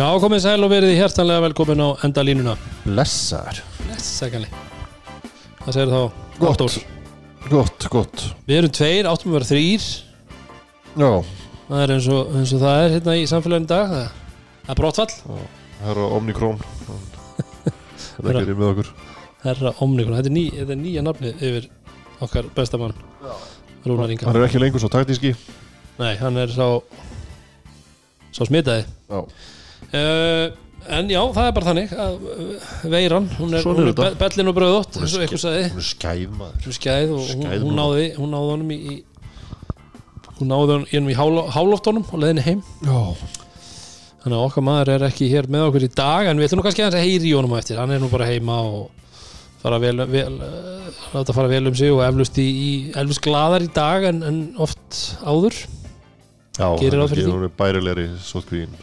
Já, komið sæl og verið hjertanlega velkomin á endalínuna Blessaður. Blessakalli Það segir þá Gott. Halldór. Gott, gott. Við erum tveir, áttum að vera þrýr Já, Það er eins og, eins og það er hérna í samfélaginu í dag Það það er brottfall. Það er Omnikrón. Það er ekki með okkur. Herra Omnikon, þetta er, ný, þetta er nýja nafni yfir okkar bestamann Rúnar Inga. Hann er ekki lengur svo taktíski Nei, hann er sá Sá smitaði. Já, uh, En já, það er bara þannig að uh, Veiran, hún er, Svona er hún er þetta. be- bellin og bröðótt eins og eitthvað sagði. hún er skæð maður. Hún er skæð og hún, Skæð hún, núna. náði, hún náði honum í, í Hún náði honum í háló- háloftunum og leðinni heim. Já, Þannig að okkar maður er ekki hér með okkur í dag en við ætlum nú kannski aðeins að heyri í honum á eftir. Hann er nú bara heima og fara vel, vel uh, láta fara vel um sig og eflust í, í eflust gladar í dag en, en oft áður. Já Gerir ráð fyrir því? Hún er bærilegri sótkvíðin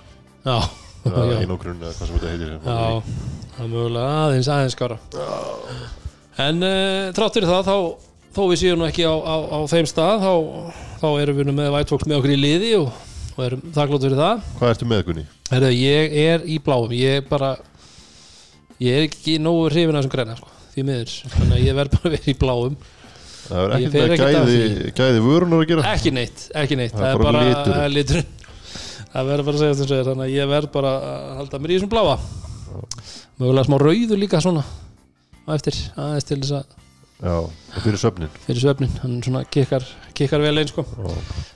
Já, Einógrun eða hvað sem þetta heitir já það er mögulega aðeins aðeins skara En uh, trátt fyrir það þá, þó við séum nú ekki á, á, á þeim stað þá, þá erum við nú með White með okkur í liði og, og erum þakklótt fyrir það. Hvað ertu með Gunni? Herðu, ég er í bláum ég er bara ég er ekki nógu hrifin af þessum græna sko, því miður, þannig að ég verð bara að vera í bláum. Það er ekkert með að gæði, gæði vörunar að gera. Ekki neitt, ekki neitt Það það er er bara bara liturinn. Það er verður bara að segja þess að þannig að ég verð bara að halda mér í þessum bláa. Mögulega smá rauðu líka svona á eftir, aðeins til þess að Já, og fyrir söfnin. Fyrir svefnin, hann svona kikkar, kikkar vel einn sko.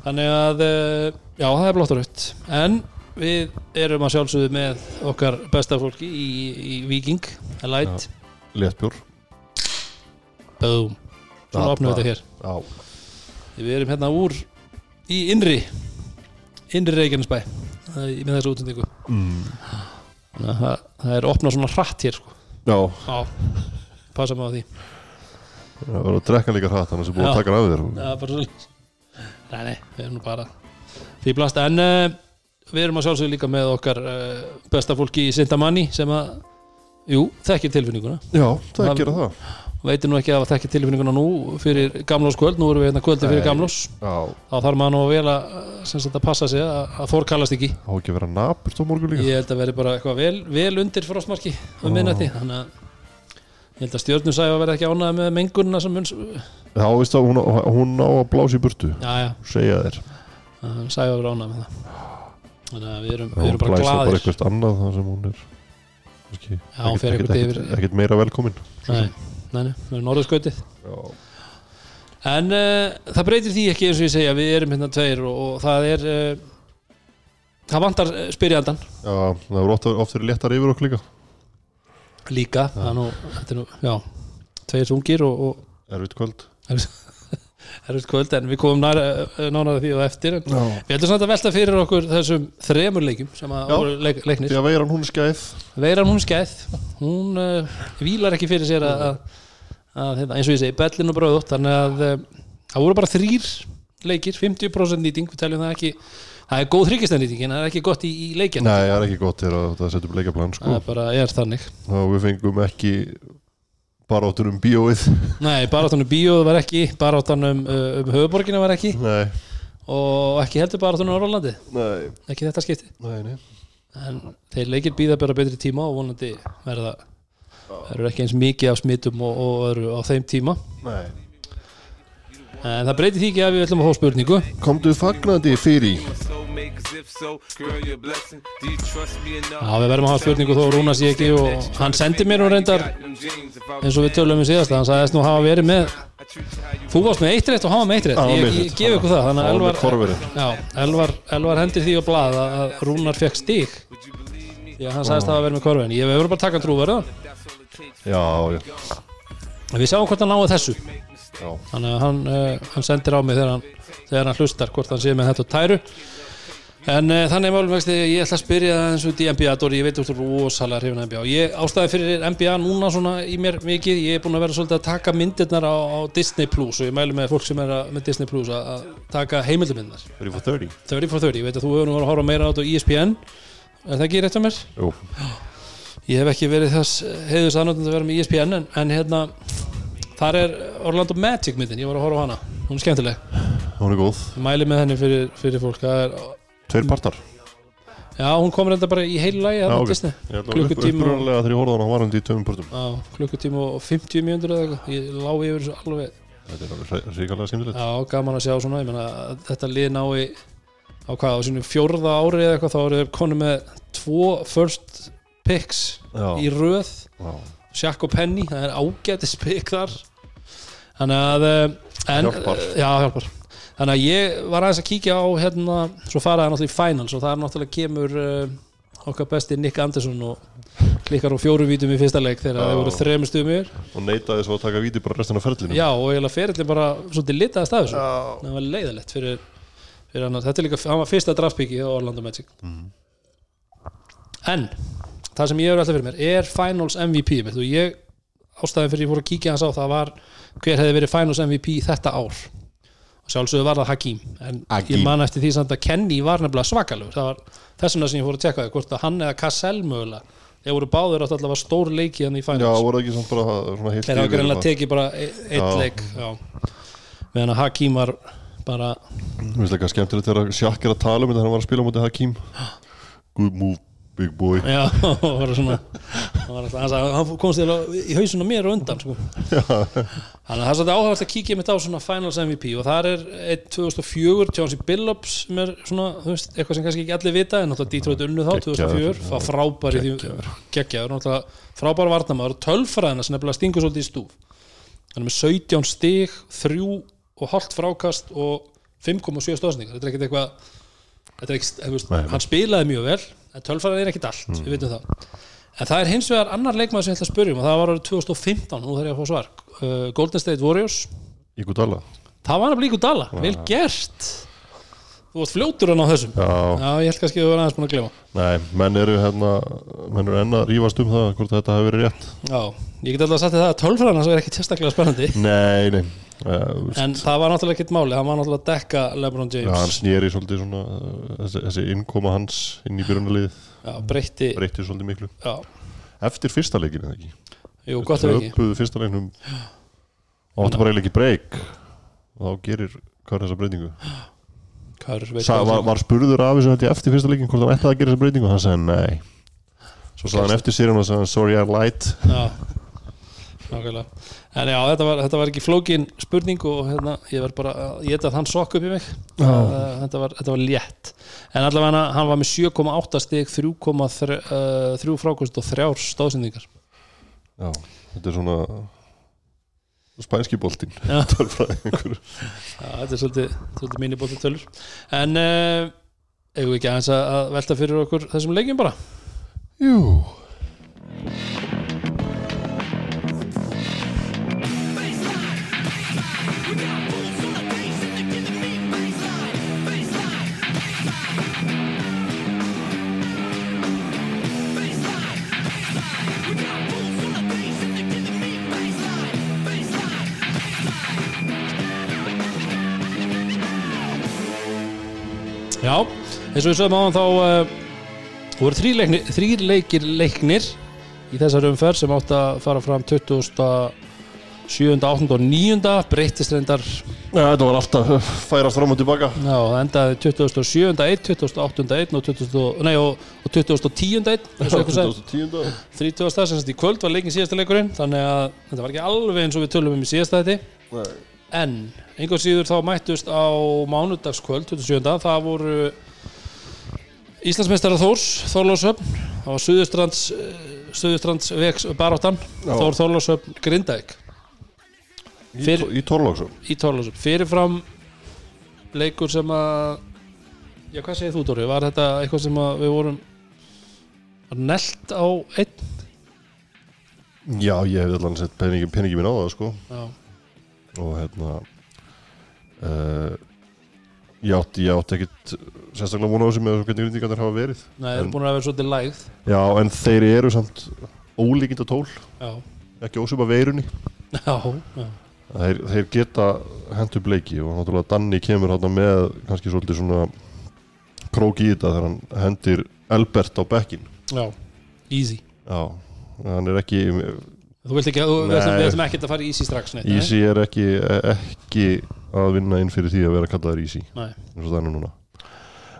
Þannig að, eh, já það er blótt og raut en við erum að sjálfsögðu með okkar besta fólki í, í Viking, Light. Léttbjór. Boom. Svona opnum við þetta hér. Já, Við erum hérna úr í innri innri Reykjanesbæ það með þessu útendingu mm. Það, það er opnað svona hratt hér sko. Já. Já, passa á því. Það var að drekka líka hratt Þannig að búið Já. að taka af þér. Það er bara svona Nei, nei, við erum nú bara því blast en uh, við erum að sjálfsögðu líka með okkar uh, besta fólki í Sintamanni sem að, jú, þekkir tilfinninguna. Já, það Það- það veitir nú ekki að það þekkir tilfinninguna nú fyrir gamlóskvöld, nú erum við hérna kvöldi fyrir gamlós þá þarf maður nú vel að, sem sagt, að passa sig að, að þór kallast ekki. Á ekki að vera napurt á morgun líka? Ég held að veri bara eitthvað vel, vel undir frostmarki um minnati þannig að ég held að stjórnum sæfa verði ekki ánæða með mengunina sem mun Já, veist það, hún, hún á að blása í burtu já, já, segja þér. Sæfa verði ánæða með það. Þannig að við erum, við erum bara blæsa bara gladir eitthvað annað þar sem hún er ekkert, yfir- ekkert meira velkomin. Nei, nei, nei, við erum norðurskautið. Já, en uh, það breytir því ekki eins og ég segja við erum hérna tveir og, og það er uh, það vantar eh, spyrjandan já það voru oft, oft verið léttar yfir okkur líka. Líka, það er nú, þetta er nú, já tveir þungir og, og Erfitt kvöld. Erfitt kvöld en við komum að því og eftir en Já, við ætlum samt að velta fyrir okkur þessum þremur leikjum sem að Já. voru leik, leiknir. Því að veiran hún er skæð. Veiran hún er skæð. Hún uh, vílar ekki fyrir sér að, að, hérna, eins og ég segi, bellin og bröðut þannig að uh, það voru bara þrýr leikir, 50% nýting við teljum það ekki, það er góð þryggjastæðnýting en það er ekki gott í, í leikjan Nei, það er ekki gott þegar að það setja upp leikaplan sko. það bara er þannig. Og við fengum ekki baráttur um bíóið. Nei, baráttanum bíóð var ekki baráttanum uh, um höfuborgina var ekki. Nei, og ekki heldur baráttanum Norrlandi nei, ekki þetta skipti nei, nei. en þeir leikir býða bara betri tíma og vonandi verða verður ekki eins mikið af smittum og, og öðru á þeim tíma. Nei. en það breytir því ekki að við ætlum að fá spurningu. Komdu fagnandi fyrir Já, við verðum að hafa spurningu þó Rúna sé ekki og hann sendi mér nú reyndar eins og við tölum um síðast hann sagðist nú hafa verið með þú varst með eitt rétt og hann var með eitt rétt. Já, ég, ég eitt. gef ykkur það þannig að Elvar, já, Elvar, Elvar hendir því á blað að að Rúnar fekk stík því að hann sagðist hafa verið með korfin ég verður bara að taka trúverða Já, já, við sjáum hvort hann náði þessu. Já. þannig að hann, uh, hann sendir á mig þegar hann, þegar hann hlustar hvort hann sé með þetta á tæru. En uh, þannig málum vexti ég ætla að spyrja það eins og út í NBA Dóri, ég veit þú ert rosalega hrifin NBA og ég ástæði fyrir NBA núna svona í mér mikið, ég er búin að vera svolítið að taka myndirnar á, á Disney Plus og ég mælu með fólk sem er að, með Disney Plus að, að taka heimildumindar 30 for 30 30 for 30, ég veit að þú hefur nú að horfa meira á þetta á ESPN er það ekki rétt á mér? Jú, Ég hef ekki verið þess heiðus aðnöndin að vera með ESPN en, en hérna þar er Orlando Magic myndin, ég var að horfa á hana. Hún er skemmtileg, hún er góð. Mæli með henni fyrir, fyrir fólk. Er, Tveir partar. Já, hún kom reynda bara í heilu lagi Já, þarna á ok. Disney. Ég held að Klukkutíma upprunalega þegar ég horfði á hann var hann í tveimum pörtum Já, klukkutíma og 50 mjöndur eða eitthvað. Ég lá yfir þessu alveg. Þetta er alveg ríkalega skemmtilegt. Já, gaman að sjá svona. Ég meina, að þetta lið nái á hvað, á sínu fjórða ári eða eitthvað þá eru þeir konu með tvo first picks Já, í röð. Og Penny, það er ágætis pick þar. Þannig að eh, en, Hjálpar. Já, hjálpar. Þannig að ég var aðeins að kíkja á hérna, svo faraði náttúrulega í finals og það er náttúrulega kemur uh, okkar besti Nick Anderson og klikkar á fjóru vítum í fyrsta leik þegar þeir voru þremur stuðum yfir. Og neitaði svo að taka víti bara restina af ferlinu Já, og eiginlega ferillin bara svolítið litaðast af þessu. Það var leiðilegt fyrir, fyrir hann. Þetta er líka, hann var fyrsta draftpiki á Orlando Magic. Mhm. en það sem ég hefur alltaf fyrir mér er Finals MVP mitt og ég ástæðin fyrir ég fór að kíkja hans á það var hver hefði verið Finals MVP þetta ár og sjálfsögðu var það Hakim en Hakeem. ég man eftir því samt að Kenny var nefnilega svakalur það var þess vegna sem ég fór að tjekka það hvort að hann eða Cassell mögulega þeir voru báður átt allavega stór leiki hann í Já, Finals voru ekki samt bara svona heilt þeir greinlega eitthvað. tekið bara e- eitt Já. leik já. meðan að Hakim var bara Mér finnst eitthvað skemmtilegt þegar Sjakk er að tala um þetta hann var að spila móti Hakim Good move, big boy. Já, svona hann, sagði, hann komst í hausuna mér og undan sko. þannig að það er svolítið áhægt að kíkja mitt á svona Finals MVP og það er 1 2004 Chauncey Billups sem er svona, þú veist, eitthvað sem kannski ekki allir vita en náttúrulega Detroit unnu þá Geggjaður, 2004 það frábær í því geggjaður, frábær varnamaður og tölfræðina sem nefnilega stingur svolítið í stúf. Hann er með 17 stig 3 og hálft frákast og 5,7 stóðsningar þetta er ekkert eitthvað ekki, hann spilaði mjög vel en tölfræðin er ekkert allt, við veitum það. En það er hins vegar annar leikmaður sem ég ætla að spyrja um og það var árið 2015, nú þarf ég að fá svar. Uh, Golden State Warriors. Iguodala. Það var að blíku dala, vel gert. Þú varst fljótur hann á þessum. Já, já, ég held kannski að þú var aðeins búin að glema nei, menn eru hérna menn eru enn að rífast um það hvort þetta hefur verið rétt. Já, ég get alltaf sagt þér það að tölfræðin hans er ekki sérstaklega spennandi. Nei, nei en það var náttúrulega ekkert máli, hann var náttúrulega að dekka LeBron Já, hann James snýri svolítið svona þessi, þessi innkoma hans inn í byrjunarlið já, breytti, breytti svolítið miklu. Já, Eftir fyrsta leikin eða ekki? Jú, gott ef ekki Töpuðu fyrsta leiknum. Og áttu bara ekki breyk og þá gerir hvað þessa breytingu. Sa, var, var spurður af þessu eftir fyrsta leikin hvort hann ætti að gera þessa breytingu? Og hann sagði nei. Svo sagði hann eftir sér og sagði hann sorry I lied. Já, nákvæmlega En já, þetta var, þetta var ekki flókin spurning og hérna, ég verð bara að geta að hann sokk upp í mig. Uh, þetta, var, þetta var létt. En allavega hann var með 7,8 stig 3,3 uh, frákust og þrjár stóðsendingar. Já, þetta er svona spænski Já, þetta er svolítið, svolítið mínibótið tölur En uh, eigum við ekki aðeins að að velta fyrir okkur þessum leikjum bara? Jú Já, eins og við sögum áðan þá uh, voru þrý, leiknir, þrý leikir leiknir í þessar umferð sem átt að fara fram 27. 8. og 9. breyttist reyndar Já, þetta var alltaf færast fram og tilbaka Já, það endaði 27. 1, 28. 1 og 20. Nei, og, og 2010. 1 eins og eitthvað sagði. 2010 30. sem sagt í kvöld var leikin síðasta leikurinn þannig að þetta var ekki alveg eins og við tölum um í síðasta þetta Nei. En einhver síður þá mættust á mánudagskvöld 27. það voru Íslandsmeistara Þórs það var Suðustrands Suðustrands vegs baráttan. Þór Í, Fyrir- Fyrir... í Þorlásöfn fyrirfram leikur sem að já hvað segir þú Dóri, var þetta eitthvað sem við vorum var nelt á einn? Já, ég hef allan sett peningi, peningi minn á það sko. Já, og hérna uh, ég átti, ég átti ekkit sérstaklega vona á þessu með þessu hvernig grindingarnir hafa verið. Nei, það er En- búin að vera svolítið lægð. Já, en þeir eru samt ólíkind tól, já, ekki ósum að veirunni. Já, já. þeir, þeir geta hendur bleiki og náttúrulega Danni kemur hérna með kannski svolítið svona krók í þetta þegar hann hendir Elbert á bekkin já. easy. Já, hann er ekki Þú vilt ekki, þú Nei. að við ætlum ekkert að fara í Easy strax neitt, Easy er ekki, ekki að vinna inn fyrir því að vera kallaður Nei, eins og það er núna.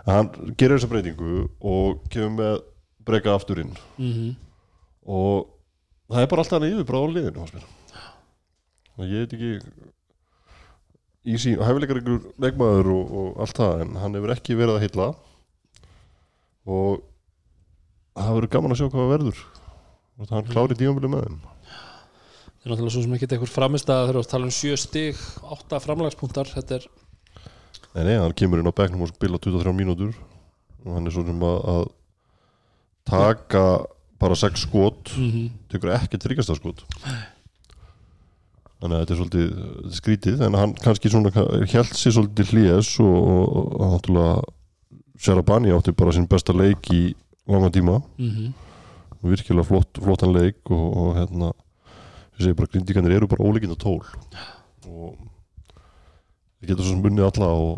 Hann gerir þessa breytingu og kemur með breyka aftur inn. Mm og það er bara alltaf hann yfir bara á liðinu og ég veit ekki í sín, hæfileikar ykkur leikmaður og, og allt það en hann hefur ekki verið að heilla og það verður gaman að sjá hvað verður. Og hann klári tímabili með þeim Það er náttúrulega svo sem ekki eitthvað framist að þegar við tala um sjö stig, átta framlagspunktar. Þetta er, Nei, nei, hann kemur inn á bekknum og spila 23 mínútur. Og hann er svo sem að, að taka bara 6 skot mm tekur ekki tryggjasta skot. Þannig að þetta er svolítið skrítið, en hann kannski held sér svolítið hlýjes og, og, og náttúrulega Sjarabani átti bara sinn besta leik í langa tíma. Mm virkilega flott, flottan leik og, og hérna segi bara grindíkanir eru bara ólíkinda tól. Og við getum svo sem unnið alla og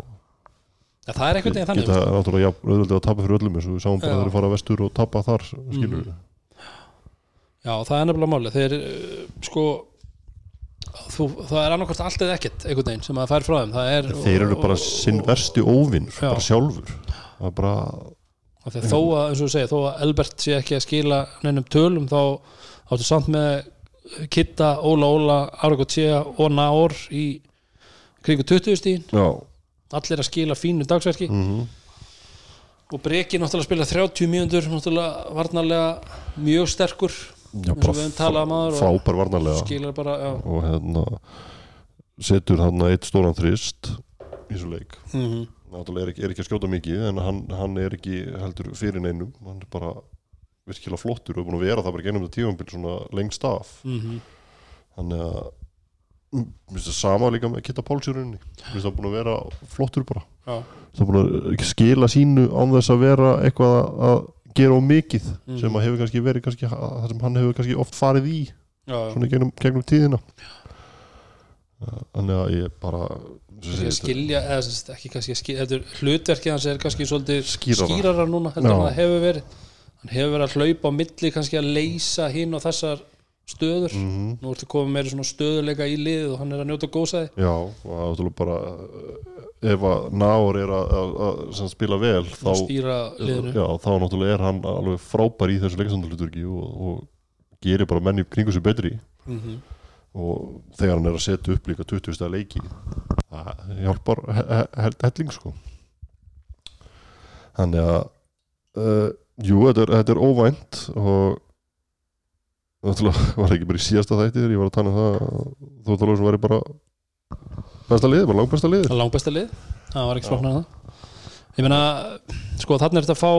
ja, það er einhvern veginn þannig. geta náttúrulega auðvöldið að tapa fyrir öllum eins og við sáum bara Já. að þeir fara vestur og tapa þar skilur við Já, það er nefnilega máli þeir, uh, sko þú, það er annarkvæmt allt eða ekkert einhvern veginn sem að fær frá þeim. Það er, þeir eru bara sinn versti óvinn bara sjálfur. Það bara og þó að, eins og þú segir, þó að Elbert sé ekki að skila neinum tölum þá áttu samt með Kitta, Óla Óla, Aragotjea og Náor í kringu 20 stíðin, allir að skila fínu dagsverki. Mm og Breki náttúrulega spila 30 mínútur náttúrulega varnarlega mjög sterkur já bara um frábær varnarlega. bara, og hérna setur hann eitt stóran þrist í þessu leik. Mm náttúrulega er ekki, er ekki að skjóta mikið en hann, hann er ekki heldur fyrir neinum. Hann er bara virkilega flottur og er búin að vera það bara genum þetta tífambil svona lengst af. -hmm. þannig að mm, mér finnst það sama líka með Kitta Páls í rauninni. Mér finnst það búin að vera flottur bara. Já, það er búin að skila sínu án þess að vera eitthvað að- gera á mikið Mhm. sem að hefur kannski verið kannski, það sem hann hefur kannski oft farið í já, svona gegnum, gegnum tíðina. Þannig að ég bara Kannski skilja, eða ekki kannski skilja er hlutverkið hans er kannski svolítið Skýrara. skýrara, núna heldur en það hefur verið hefur verið að hlaupa á milli kannski að leysa hinn og þessar stöður. Mm nú ertu komið meira svona stöðuleika í lið og hann er að njóta góðsæði já, og það er náttúrulega bara eh, ef að Náor er að, að, að spila vel þá, já, þá náttúrulega er hann alveg frábær í þessu leikasandalutverki og, og gerir bara menni kringu sér betri. Mm og þegar hann er að setja upp líka 20 stað leiki það hjálpar he- he- he- helling sko. Þannig að uh, jú, þetta er, þetta er óvænt og náttúrulega var það ekki bara í síðasta þætti þegar ég var að tala um það að þú tala sem væri bara besta liðið, bara langt besta liðið. Langbesta lið, það var ekki en það. Ég meina, sko þannig er þetta að fá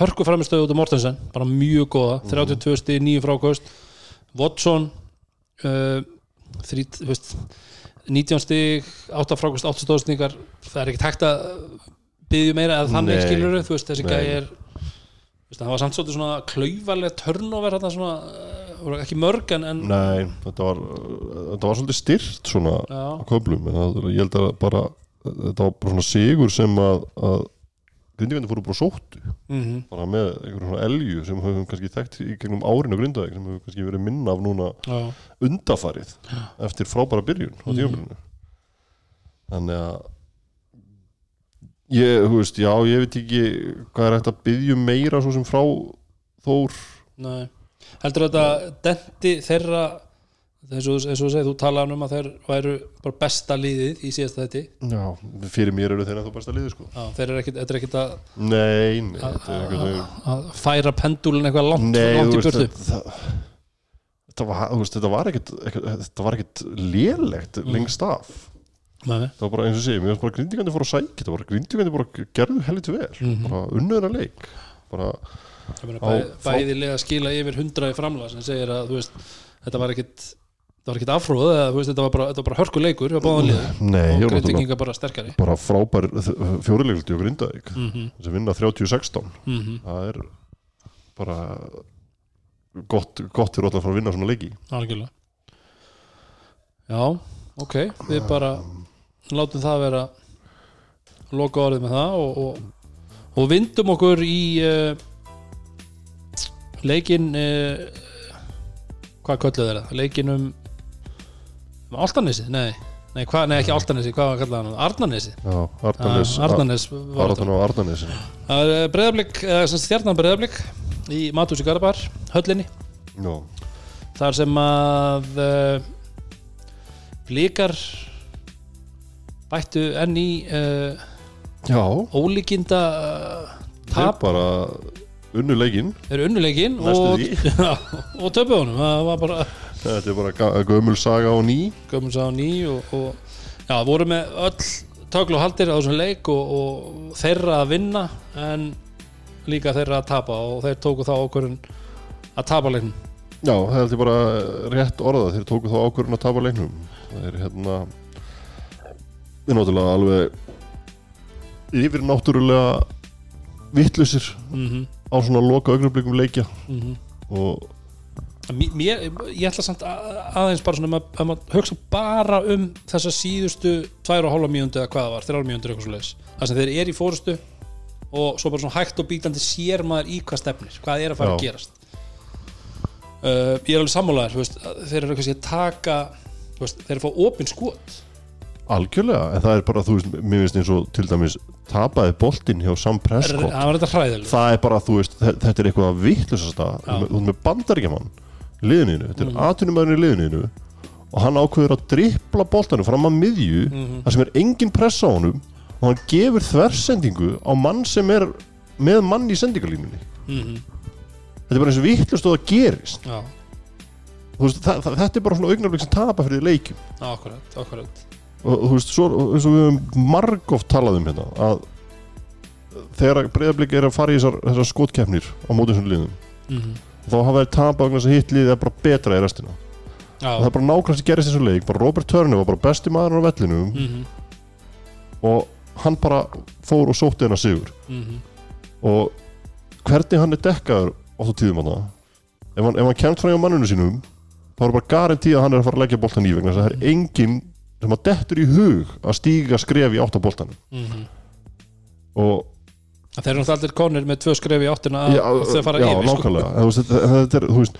hörku framistöðu út af Mortensen bara mjög góða, 32 stig, 9 frákost Watson uh, þrý, þú veist 19 stig, 8 frákost 8 stóðsningar, það er ekki takt að byggja meira eða þannig skilur þú veist, þessi gæi er það var samt svolítið svona þarna svona, uh, voru ekki mörg en, en Nei, þetta var, þetta var svolítið styrt svona já, á köflum ég held að bara þetta var bara svona sigur sem að, að grindvíkandi fóru bara sóttu. Mm bara með einhverjum svona elju sem höfum kannski þekkt í gegnum árin á grindaðeg sem höfum kannski verið minna af núna já, undafarið eftir frábæra byrjun á Mhm. tímafélinu þannig að ég, þú veist, já, ég veit ekki hvað er hægt að byggja um meira svo sem frá Þór. Nei. heldur þetta denti þeirra eins og, þú segir, þú talaði um að þeir væru bara besta liðið í síðasta þetta já, fyrir mér eru þeir ennþá besta liði sko. Já, þeir eru ekkit, þetta er ekkit að, nei, nei, þetta er veginn að færa pendúlin eitthvað langt, Nei, langt þú í veist, burtu. þetta, þetta, var, þú veist, þetta var ekkit þetta var ekkit lélegt lengst af Nei, það var bara eins og sé, mér finnst bara grindíkandi fór að sækja þetta var grindíkandi bara gerðu helviti vel Mhm. bara unnöðra leik bara, á- bæ, frá- bæði lega skila yfir hundra í framlag sem segir að þú veist, þetta var ekkit þetta var ekkit afróð, eða, þú veist, þetta var bara, þetta var bara hörkuleikur hjá báðan liðum. Nei, og greitinginga bara sterkari. bara frábær fjórilegldi og grindaðik mm -hmm, sem vinna 30-16 mm -hmm, það er bara gott, gott fyrir allar að fara að vinna svona leiki. Algjörlega. Já, ok við bara látum það vera loka orðið með það og, og, og vindum okkur í uh, leikin uh, hvað kölluð er það? leikin um, um Altanesið? Nei, nei, hva, nei ekki Altanesi, hvað var að kalla hann? Arnanesi, Já, Arnanes Arnanes var þetta? Baráttan á Arnanes það er breyðablík, stjarnan breyðablík í Matúsi Garbar, höllinni. Já, þar sem að uh, blíkar bættu enn í uh, Já. ólíkinda uh, Þeir tap. bara unnu leikinn. Er unnuleikin Næstu og, og töpu honum. Það var bara Þetta er bara gömul saga á ný. Gömur sá ný og, og já, voru með öll töklu og haldir á þessum leik og, og þeirra að vinna en líka þeirra að tapa og þeir tóku þá okkurinn að tapa leiknum. Já, það er bara rétt orða þeir tóku þá ákvörðun að tapa leiknum. Það er hérna við náttúrulega alveg yfir náttúrulega vittlusir mm -hmm. á svona loka augnablikum leikja. Mm og mér, ég ætla samt að- aðeins bara svona að maður hugsa bara um þessa síðustu tvær og hálfa mínúndu eða hvað það var, þrjálfa mínúndu eitthvað svo leiðis það sem þeir eru í fórustu og svo bara svona hægt og bítandi sér maður í hvað stefnir hvað er að fara að Já. gerast. Uh, ég er alveg sammálaður að þeir eru kannski að taka þú veist, þeir eru að fá opinn skot algjörlega, en það er bara, þú veist, mér finnst eins og til dæmis tapaði boltinn hjá Sam Prescott. Það var þetta hræðileg það er bara, þú veist, þe- þetta er eitthvað að vittlusasta, Já. þú veist með bandaríkjaman í liðinu, þetta er mm. atvinnumæðurinn í liðinu og hann ákveður að drippla boltanum fram að miðju Mhm. þar sem er engin pressa á honum og hann gefur þversendingu á mann sem er með mann í sendingalínunni mm þetta er bara eins og vittlust og það gerist. Já, Þú veist, það, það, þetta er bara svona augnablik sem tapa fyrir leikjum. Akkurat, akkurat og þú veist, svo, eins og við höfum margóft talað um hérna að þegar breyðablík er að fara í þessar, þessar skotkeppnir á mótum sem liðum mm þá hafa þeir tapað vegna þess að hitt liðið er bara betra í restina. Já, og það er bara nákvæmst gerist í þessu leik. Bara Robert Turner var bara besti maður á vellinum mm og hann bara fór og sótti hennar sigur. -hmm. og hvernig hann er dekkaður á þú tíðum hann ef hann, hann kemst frá hjá manninu sínum þá er bara garantí að hann er að fara að leggja boltan í vegna þess að það er enginn sem að dettur í hug að stíga skref í átt á boltanum Mm og þeir eru náttúrulega allir konir með tvö skref í áttina að já, þau fara já yfir sko. nákvæmlega. Þetta, þetta er, veist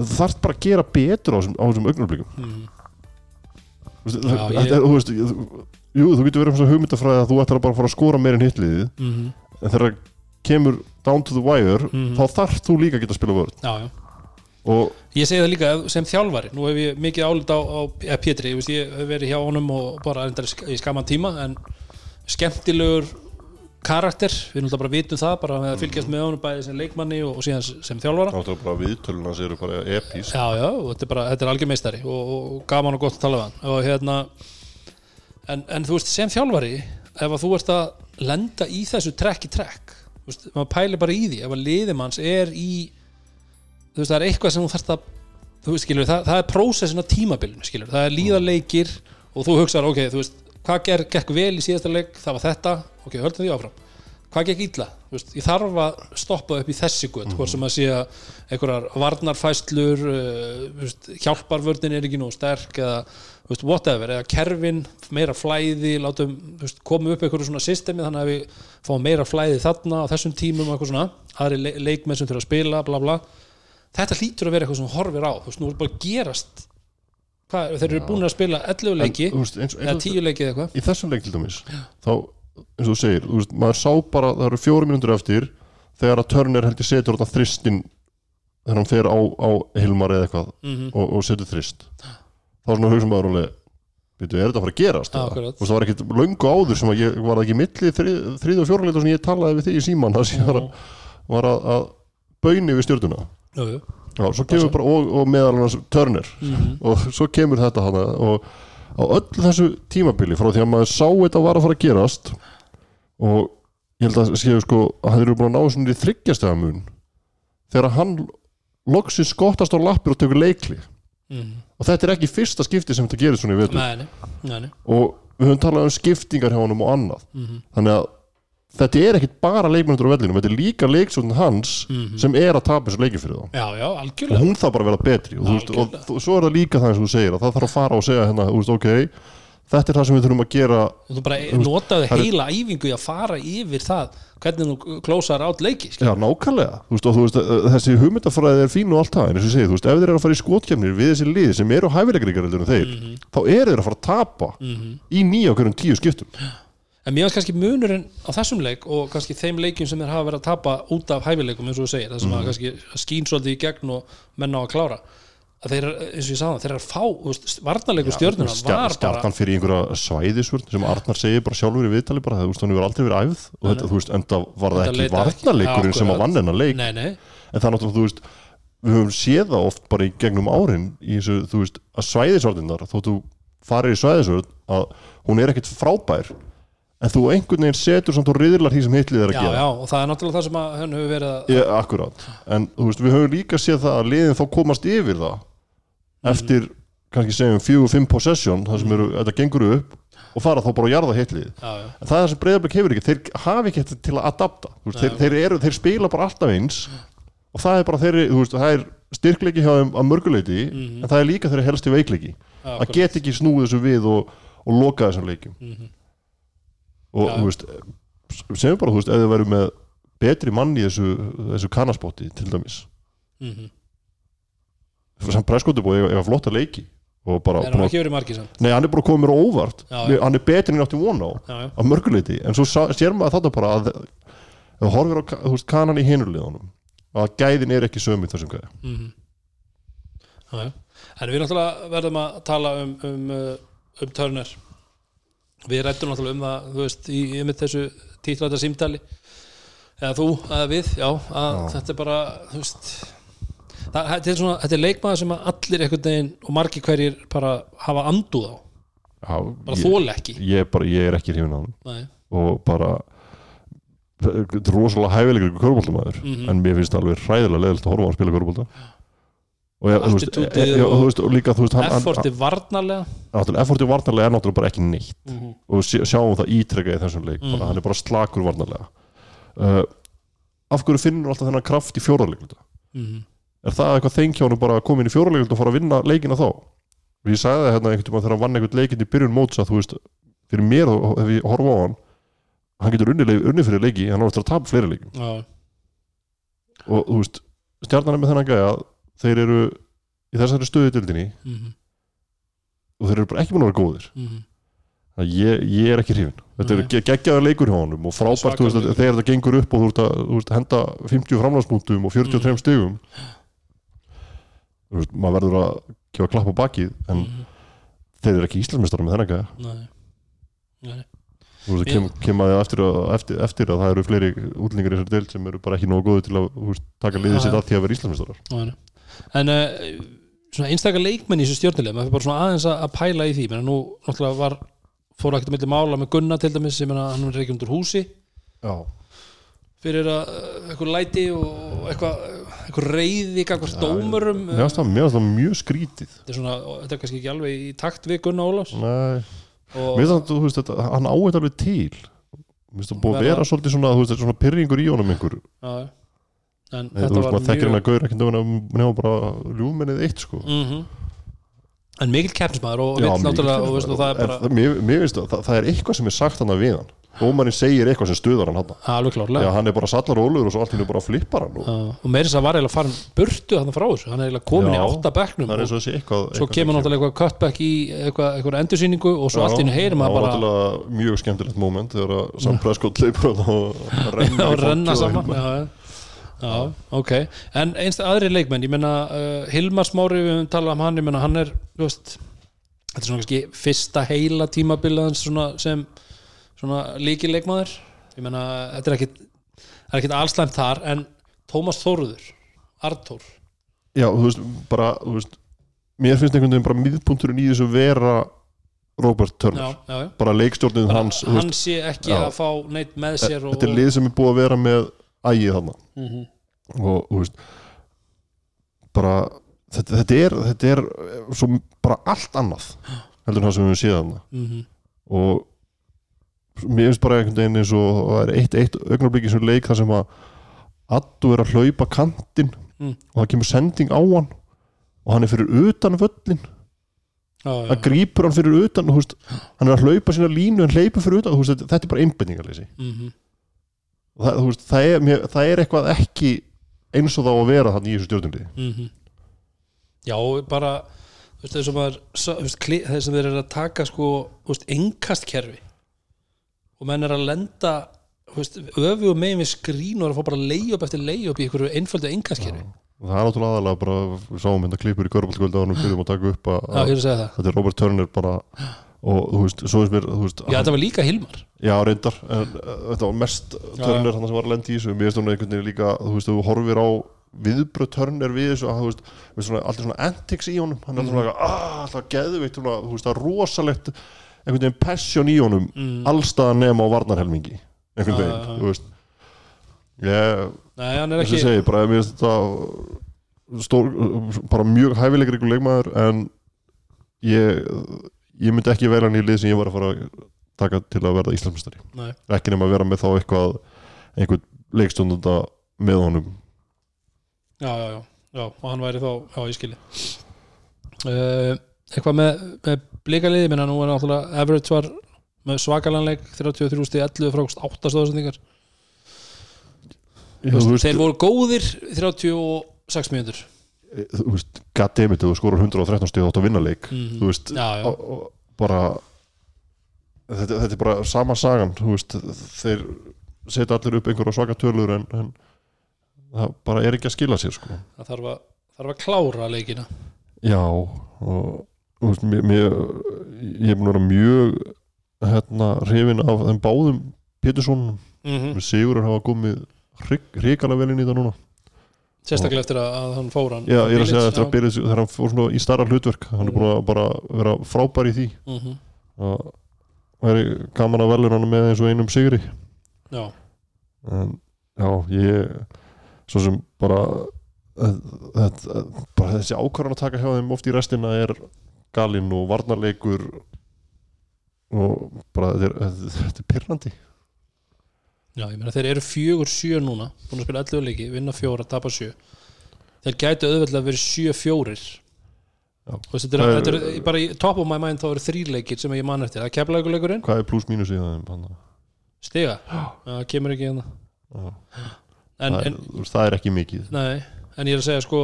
það þarf bara að gera betur á þessum, augnablikum mm. Já, ég- er, jú, þú getur verið um svona hugmyndafræði að þú ætlar að bara fara að skora meir en hitliðið Mm en þegar það kemur down to the wire Mhm. þá þarf þú líka að geta að spila vörð. Já, já og Ég segi það líka sem þjálfari, nú hef ég mikið álita á, á ja, Pétri, ég, ég hef verið hjá honum og bara í sk- í skaman tíma en skemmtilegur karakter, við náttúrulega bara vitum það bara með að fylgjast með honum bæði sem leikmanni og, og síðan sem þjálfara. Náttúrulega bara viðtöluna sér bara epís Já, já, þetta er bara, þetta er algjör meistari og, og gaman og gott að tala við hann. Og hérna en, en þú veist, sem þjálfari ef að þú ert að lenda í þessu trekk í trekk þú veist, maður pælir bara í því ef að liðimanns er í þú veist, það er eitthvað sem þú þarft að þú veist, skilur, það, það er prósessin á tímabilinu, skilur, það er líða leikir og þú hugsaðar, ok, þú veist hvað ger, gekk vel í síðasta leik, það var þetta. Ok, höldum því áfram, hvað gekk illa? Þú veist, ég þarf að stoppa upp í þessi gutt, hvort sem að sé að einhverjar varnarfæslur uh, hjálparvörðin er ekki nú sterk eða þú veist, whatever, eða kerfin meira flæði, látum veist, komum upp einhverju svona systemi þannig að við fáum meira flæði þarna á þessum tímum og eitthvað svona, aðri le leikmenn sem þurfa að spila, bla bla þetta hlýtur að vera eitthvað sem horfir á, þú veist, nú er bara gerast hvað, þeir eru búin að spila 11 leiki En, þú veist, eins, eða eins, 10 leiki eða eitthvað í þessum leik til dæmis þá, eins og þú segir, þú veist, maður sá bara það eru fjóru mínútur eftir þegar að Turner heldur setur þarna þristin þegar hann fer á, á Hilmar eða eitthvað mm og, og setur þrist þá svona hugsa maður alveg veitu, er þetta að fara að gerast? Já, eða? akkurat. Veist, það var ekkit löngu áður sem að ég var það ekki milli þrið, þrið og fjóruleita sem ég talaði við þig í síman það sem ég var að, var að, að bauni við stjórnuna jú, jú. Já, svo kemur bara og, og meðal hans Turner Mhm. og svo kemur þetta hana og á öllu þessu tímabili frá því að maður sá þetta var að fara að gerast og ég held að séu sko að það eru búin að ná svona í þryggjastega mun þegar hann loksins skottast á lappir og tekur leikli Mhm. og þetta er ekki fyrsta skipti sem þetta gerist svona í vetur og við höfum talað um skiptingar hjá honum og annað Mhm. þannig að þetta er ekkit bara leikmennur á vellinum, þetta er líka leiksvöldin hans Mhm. sem er að tapa þessu leiki fyrir þá Já, já, og hún þarf bara að vera betri og, veist, og þú- svo er það líka það eins og þú segir að það þarf að fara og segja hérna, veist, ok þetta er það sem við þurfum að gera þú bara notaði heila æfingu í að fara yfir það hvernig þú klósar át leiki skilur. Já, nákvæmlega, veist, og veist, uh, þessi hugmyndafræði er fín og allt það, en og ég segi, þú veist, ef þeir eru að fara í skotkefnir við þessi lið sem eru hæfileikaríkar en þeir, Mhm. þá eru þeir að fara að tapa í nýja okkur um tíu skiptum. En mér finnst kannski munurinn á þessum leik og kannski þeim leikjum sem þeir hafa verið að tapa út af hæfileikum eins og þú segir, það sem að kannski skín svolítið í gegn og menn á að klára. Að þeir, eins og ég sagði það, þeir eru að fá varnarleikur stjörnuna var bara Stjartan fyrir einhverja svæðisvörn sem Arnar segir bara sjálfur í viðtali bara, þú veist, hann hefur aldrei verið æfð og þetta, þú veist, enda var það ekki varnarleikurinn sem að vann hennar leik. Nei, nei, en það náttúrulega, þú veist við höfum séð það oft bara í gegnum árin í þessu, þú veist, að svæðisvörðinnar þó þú farir í svæðisvörð að hún er ekkit frábær en þú einhvern veginn setur samt og riðlar því sem hitlið er að já, gera. já og það er náttúrulega það sem hann hefur verið að Ég, akkurát, en þú veist, við höfum líka séð það að liðin þá komast yfir það. Eftir, kannski segjum fjögur, fimm possession, það sem eru, þetta gengur upp og fara þá bara að jarða hitlið. En það er það sem breyðarblik hefur ekki, þeir hafi ekki til að adapta, veist, þeir, þeir, eru, þeir spila bara alltaf eins og það er bara þeirri, þú veist, það er styrkleiki hjá þeim að mörguleiti, en það er líka þeirri helsti veikleiki, já, að get ekki snúið þessu við og, og loka þessum leikjum og þú veist segjum bara, þú veist, ef þið væru með betri mann í þessu, þessu kannaspotti til dæmis, mm sem presskóti búið eiga flotta leiki og bara, er hann ekki verið margir samt. Nei, hann er bara komið mér á óvart. Já, já. hann er betri en ég átti von á já, að mörguleiti, en svo sér maður þetta bara að þú horfir á veist, kanan í hinurliðunum að gæðin er ekki sömu í þessum gæði já, já, en við náttúrulega verðum að tala um um, uh, um Turner við rættum náttúrulega um það þú veist, í, mitt þessu títræta símtali. Eða þú, eða við, já að þetta er bara, þú veist það, þetta, er svona, þetta er leikmaður sem allir einhvern veginn og margir hverjir bara hafa anduð á, Já, bara þól ekki. ég, bara, ég er ekki hrifin á hann og bara rosalega hæfilegur körbóltamæður Mhm. en mér finnst það alveg hræðilega leðilt að horfa á að spila körbólta og, e, e, og, og- og líka þú veist, efforti varnarlega. Efforti varnarlega er náttúrulega bara ekki neitt. Mhm. og sjá, sjáum það ítrekka í þessum leik Mhm. bara, hann er bara slakur varnarlega. Uh, af hverju finnur alltaf þennan kraft í fjórarleikluta Mhm. er það eitthvað þengjánu bara að koma inn í fjórarleikluta og fara að vinna leikina þá? Og ég sagði það hérna einhvern tímann þegar hann vann einhvern leikinn í byrjun móts að þú veist fyrir mér og ef ég horfa á hann hann getur unni, unni fyrir leiki hann á eftir að tapa fleiri leikum já, og þú veist stjarnan er með þennan gæja þeir eru í þessari stöðutildinni mhm, og þeir eru bara ekki búin að vera góðir. Þannig að ég, ég er ekki hrifin þetta Nei. er ge- geggjaður leikur hjá honum og frábært veist, að þegar þetta gengur upp og þú veist, að, þú veist, henda 50 framlandsmúntum og 43 Mhm. stigum þú veist, maður verður að gefa klapp á bakið en Mhm. þeir eru ekki íslensmestara með þennan gæja Nei. Þú veist, Ég- kem, að eftir, að- eftir, eftir að það eru fleiri útlendingar í þessari deild sem eru bara ekki nógu góði til að taka liðið sitt að því að vera nei. En uh, svona einstakar leikmenn í þessu stjórnileg maður fyrir bara svona aðeins að pæla í því. Menn nú náttúrulega var fór ekkert að milli mála með Gunna til dæmis sem hann er ekki undir húsi. Já, fyrir að uh, eitthvað læti og eitthvað eitthvað reyði eitthvað það, mér finnst það mjög skrítið þetta er svona, þetta er kannski ekki alveg í takt við Gunna Ólafs. Hann á þetta alveg til. Mér finnst það búið að vera svolítið svona, þú veist, svona pyrringur í honum einhver já, en Nei, þetta var þekkir mjög hann að gaur ekki nefna bara ljúmennið eitt sko. Mm en mikill keppnismæður og vill náttúrulega og, veist, og það er bara það- mér, mér finnst það, það, er eitthvað sem er sagt hann við hann. Dómarinn segir eitthvað sem stuðar hann hann alveg klárlega. Já, hann er bara sallar ólur og svo allt í hennu bara flippar hann og, Já, og meirins að var eiginlega farin burtu þannig frá þessu, hann er eiginlega komin í Já, átta bekknum Það er og og þessi eitthvað svo eitthvað kemur náttúrulega eitthvað cutback í eitthvað, eitthvað endursýningu og svo Já, allt í hennu heyrum að bara mjög skemmtilegt moment þegar að Sam Prescott leipur og renna, og í og saman. Já, ok. En einst aðri leikmenn, ég menna uh, Hilmar Smári, við höfum talað um hann ég menna hann er, veist þetta er svona kannski fyrsta heila tímabilaðans svona sem svona líki leikmaður ég menna, þetta er ekkit er ekkit allslæmt þar, en Tómas Þóruður, Artór Já, þú veist, bara þú veist, mér finnst einhvern veginn bara miðpunturinn í þessu vera Robert Turner. Já, já, já. Bara leikstjórnin bara hans hann veist, sé ekki að fá neitt með sér og, þetta er lið sem er búið að vera með ægið þarna Mhm. og þú veist bara þetta, þetta, er, þetta er svo bara allt annað heldur en það sem við séð þarna Mhm. og mér finnst bara einhvern veginn eins og það er eitt, eitt augnarblik í þessum leik þar sem að Addu er að hlaupa kantinn Mm. og það kemur sending á hann og hann er fyrir utan völlin já, það grípur hann fyrir utan þú veist, hann er að hlaupa sína línu en hleypur fyrir utan þú veist, þetta, er bara einbendingarleysi mhm, það, veist, það, er, mér, það er eitthvað ekki eins og þá að vera þannig í þessu stjórnundi mhm. já, bara veist, þessum að þessum þeir eru að taka sko, engastkerfi og menn er að lenda öfu og megin við skrín og er að fá bara leið upp eftir leið upp í einhverju einföldu engastkerfi og það er náttúrulega aðalega bara við sáum hérna klippur í Körbálskvöldi á hann byrjum að taka upp að, já, að það. þetta er Robert Turner bara og þú veist, svo er mér veist, já, þetta var líka Hilmar. Já, reyndar en uh, þetta var mest Turner hann sem var að lenda í þessu. Mér finnst hún einhvern veginn líka, þú veist, þú horfir á viðbröð Turner við þessu að, þú veist, við svona, alltaf svona antics í honum. Hann er alltaf svona, ah, alltaf geðveikt svona, þú veist, það er rosalegt einhvern veginn passion í honum mm. allstaðan nema á varnarhelmingi einhvern veginn, já. þú veist. Ég, þess að segi, bara mér finnst þetta stór, bara mjög hæfilegur ykkur leikmaður en ég, ég myndi ekki vera hann í lið sem ég var að fara að taka til að verða Íslandsmestari ekki nema að vera með þá eitthvað einhvern leikstundunda með honum. Já, já, já, já, og hann væri þá já, ég skilji. Uh, eitthvað með, með blíkaliði minna nú er náttúrulega Everett var með svakalanleik 33 stig 11 frákst 8 stóðsendingar þeir voru góðir 36 mínútur þú veist goddammit, þú skorur 113 stíð átt að vinna leik Mhm. þú veist, Já, já. og- og bara þetta, þetta er bara sama sagan þú veist, þeir setja allir upp einhverja svaka tölur en, en það bara er ekki að skila sér sko. það þarf að, þarf að klára leikina já og þú veist, mér, mér, ég er búin að vera mjög hérna hrifin af þeim báðum Pétursson, mm með Sigurður hafa komið hrikalega vel inn í það núna sérstaklega eftir að, að hann fór hann já, ég er að segja eftir að byrja þegar hann fór svona í starra hlutverk hann er búin að bara vera frábær í því. Mhm. að væri gaman að velja hann með eins og einum sigri. Já, en já, ég svo sem bara þetta, bara þessi ákvarðan að taka hjá þeim oft í restina er galinn og varnarleikur og bara þetta er, þetta er pyrrandi já, ég meina þeir eru fjögur sjö núna búin að spila 11 leiki, vinna fjóra, tapa sjö. Þeir gætu auðveldlega verið sjö fjórir. Og þetta er, er- þetta er bara í top of my mind þá eru þrý leikir sem ég man eftir, það er keflaugurleikurinn hvað er pluss mínus í það stiga, það kemur ekki hérna. Já, en, það, er, en, það er ekki mikið. Nei, en ég er að segja sko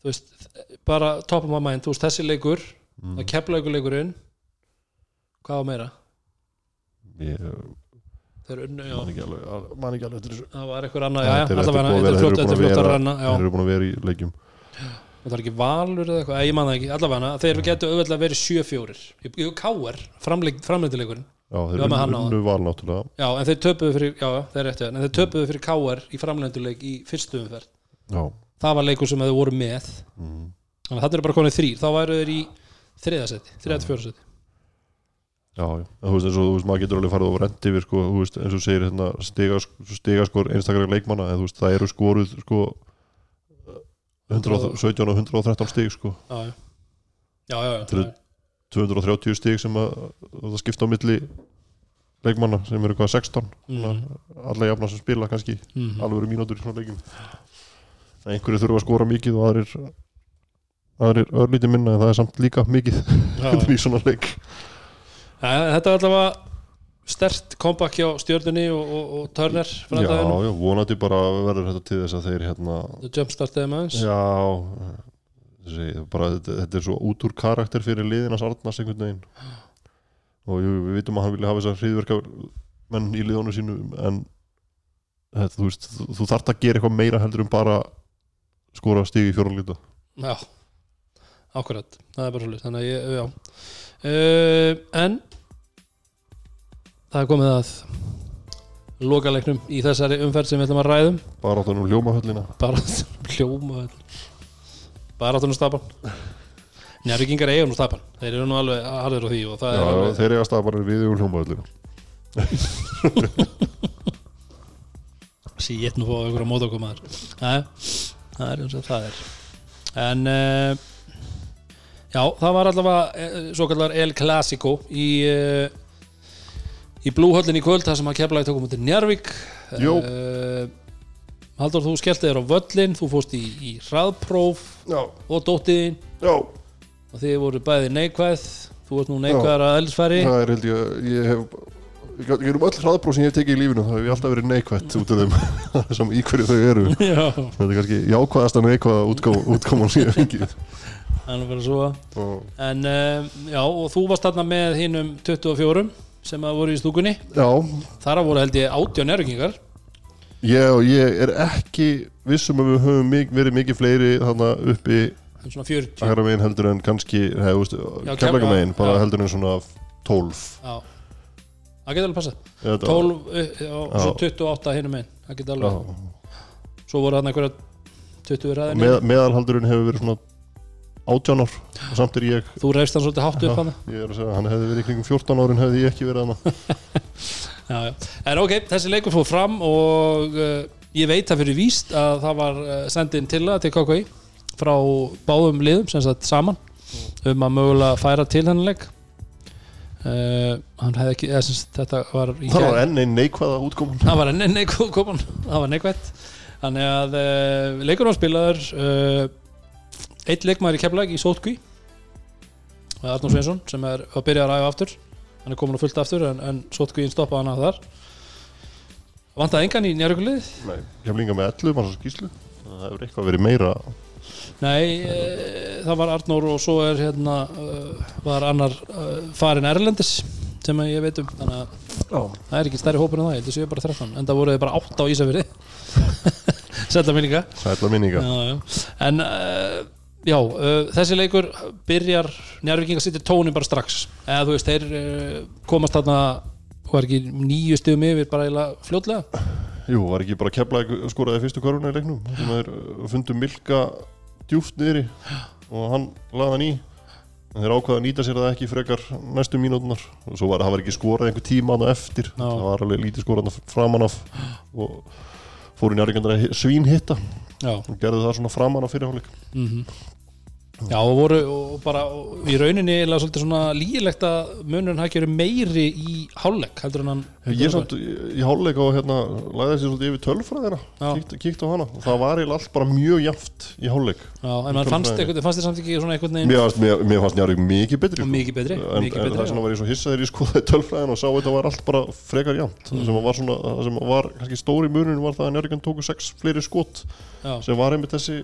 þú veist, bara top of my mind, þú veist, þessi leikur mm. það er keflaugurleikurinn hvað var meira? ég þeir unnu, já, man ekki alveg, eftir þessu. Það var eitthvað annað já, er- allavega, þetta er er flott að vera- þetta er flott að að já, þeir eru búin að vera í leikjum. Og það er ekki valur eða eitthvað, ég man það ekki allavega, þeir getur auðvitað verið 7-4 ég káir, framleitileikurinn já, þeir unnu val náttúrulega. Já, en þeir töpuðu fyrir, já, þeir réttu en þeir töpuðu fyrir káir í framleitileik í fyrstu umferð. Það var leikur sem þeir voru með. Mm. þannig að þetta er bara konið þrýr, þá væru þeir í þriðasetti, þriðasetti Já, já, þú veist eins og þú veist maður getur alveg farið og rent yfir sko, þú veist eins og segir hérna stigas, stigaskor einstaklega leikmanna en þú veist það eru skoruð sko 117 og 113 stig sko. Já, já, já, já, já, Þetta eru 230 stig sem að það skipta á milli leikmanna sem eru hvað 16 Mhm. alla jafna sem spila kannski Mhm. alveg eru mínútur í svona leikum en einhverju þurfa að skora mikið og aðrir aðrir örlítið minna en það er samt líka mikið. Í svona leik þetta var allavega stert comeback hjá stjörnunni og, og, og Turner Já, framdæðinu, já, vonandi bara verður þetta til þess að þeir hérna the jumpstart þeim aðeins Já þessi, bara, þetta, þetta er svo út úr karakter fyrir liðinas Arnars einhvern veginn. Og jú, við vitum að hann vilja hafa þessar hriðverka menn í liðunum sínu en þetta, þú veist, þú, þú þarft að gera eitthvað meira heldur en bara skora stig í fjóralíta Já, akkurat. Það er bara svolítið, þannig að ég, já. Uh, en það er komið að lokaleiknum í þessari umferð sem við ætlum að ræðum. Bara áttan um hljómahöllina. Bara hljóma bara áttunum stapan. Njárvíkingar eiga nú stapan. Þeir eru nú alveg harður á því Já, er alveg, þeir eiga stað bara við um hljómahöllina. Sí, ég nú fóða ykkur á mótokumaður það er eins og það er. En uh, já, það var allavega uh, svo kallar El Clasico í uh, í blúhöllin í kvöld þar sem að keflaði tókum í Njarvík uh, Haldur þú skellti þér á völlin þú fóst í, í hraðpróf Já, og dóttiðin já. Og þið voru bæði neikvæð þú ert nú neikvæðar að eldsfæri það er held ég ég hef ég gerum öll hraðbróð sem ég hef tekið í lífinu þá hef ég alltaf verið neikvætt út af þeim sem í hverju þau eru. Já, þetta er kannski jákvæðast að neikvæða útkom, útkoman sem ég hef fengið. Það er bara svo. Og, en um, já, og þú varst þarna með hinnum 24 sem að voru í stúkunni. Já, þar að voru held ég 18 nærvíkingar ég, og ég er ekki vissum að við höfum mik verið mikið fleiri þannig uppi svona 40 hægra megin heldur en kannski Já, kemleika megin, bara já. heldur en svona 12 já, það geti alveg passað. Þetta- 12 uh, og svo Já. 28 hinnum einn það geti já, alveg svo voru þarna einhverja 20 ræðin með, meðalhaldurinn hefur verið svona 18 ár og samt er ég þú reyfst hann svolítið hátt upp hann ég er að segja, hann hefði verið í kringum 14 árin hefði ég ekki verið hann já, já. en ok, þessi leikur fór fram og uh, ég veit það fyrir víst að það var uh, sendin til að til KKI frá báðum liðum sem sagt saman um að mögulega færa til henni leik. Uh, hann hefði ekki eða, sem þetta var í það var enn einn neikvæða útkoman. Það var enn enn neikvæð það var neikvætt. Þannig að uh, leikur var spilaður eitt leikmaður í keflag í Sótkví. Arnur Sveinsson sem er að byrja að ræða aftur. Hann er komin að fullt aftur en, en Sótkvíin stoppaði hann að þar. Vantaði engan í njárvíkulið Nei, líka með 11 manns á skýslu það hefur eitthvað verið meira. Nei, e, það var Arnur og svo er hérna uh, var annar uh, farin Erlendis sem ég veit um. Þannig að Já. það er ekki stærri hópur en það, ég held að séu bara 13 en það voru þið bara 8 á Ísafirði. Setta minninga. Sætla minninga. Já, já. En uh, já, uh, þessi leikur byrjar njárvíkingar sittir tónin bara strax. Eða þú veist, þeir uh, komast þarna var ekki nýju stigum yfir bara eiginlega fljótlega? Jú, var ekki bara kepla skoraði fyrstu koruna í leiknum? Sem er fundu Milka djúft niðri og hann laði hann í. En þeir ákvaða að nýta sér það ekki frekar næstu mínútunar og svo var það var ekki skorað einhver tíma hann eftir. Já. það var alveg lítið skorað framan af. Og fóru njárvíkandar að svín hitta og gerðu það svona framan af fyrirháleik mm Já, og voru og bara og í rauninni eiginlega svolítið svona lígilegt að munurinn hafi verið meiri í hálfleik heldur en hann Ég er samt í háluleik og hérna lagði þessi svolítið yfir tölfræðina kíkt, kíkt á hana. Og það var eiginlega allt bara mjög jaft í háluleik Já, en mann fannst, þér samt ekki svona einhvern veginn Mér mér, fannst Njarvík mikið betri Og mikið betri, en, mikið en betri, það sem já. var ég svo hissaður í skoðaði tölfræðin og sá þetta var allt bara frekar jamt það sem var svona, það sem var kannski stóri munun var það að Njarvíkan tóku sex fleiri skot Já, sem var einmitt þessi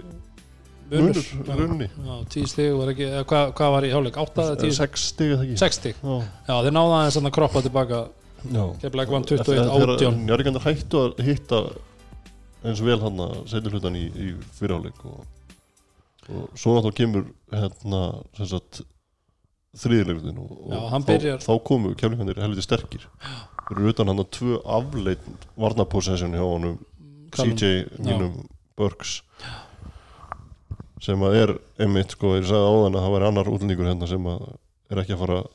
munur munur Já, tíu stig var ekki, eða hvað, hvað var í hálfleik? Átta eða tíu? sex stigið það ekki? Sex stig. Já, Já, þeir náða aðeins að kroppa tilbaka. Já. Keflæk vann Eftir- 21 þegar 18 Njarvíkan hættu að hitta eins og vel hann að setja hlutan í, í fyrirháleik og, og svo náttúrulega kemur hérna sem sagt þriðilegurinn og, og hann þá, byrjar- þá komu keflingarnir helviti sterkir. Fyrir utan hann að tvö afleit varnapossession hjá honum Callum. CJ mínum Burks sem að er einmitt sko, ég sagði áðan að það væri annar útlendingur hérna sem að er ekki að fara að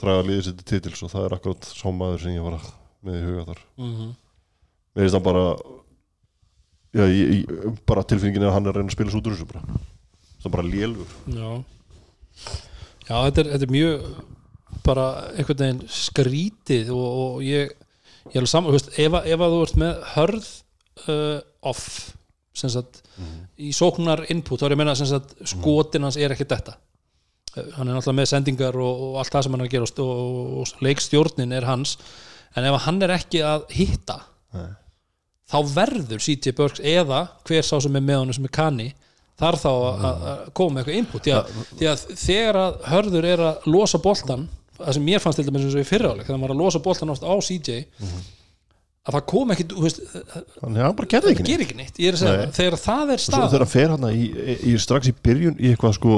draga liðið sér til titils og það er akkurat sá maður sem ég var að- með í huga þar. Mhm. mér finnst það bara já, ég, ég, bara tilfinningin er að hann er að reyna að spila svo út úr þessu bara. Það er bara lélur Já. Já, þetta er, þetta er mjög bara einhvern veginn skrítið og, og ég ég er alveg saman, ef að þú ert með hörð uh, off sagt, í sóknar input, þá er ég að sem sagt skotin hans er ekki þetta. Uh, hann er náttúrulega með sendingar og, og allt það sem hann er að gera og, og, og leikstjórnin er hans. En ef hann er ekki að hitta Nei. þá verður CJ Burks eða hver sá sem er með honum sem er kanni þarf þá að- að að koma með eitthvað input. Því að, því að þegar að hörður er að losa boltan það sem mér fannst til dæmis eins og í fyrraáleik þegar maður er að losa boltan á CJ að það kom að gerði það gerir ekki neitt. Ég er að segja það, þegar það er stað þegar hann fer hann í, í, í strax í byrjun í eitthvað sko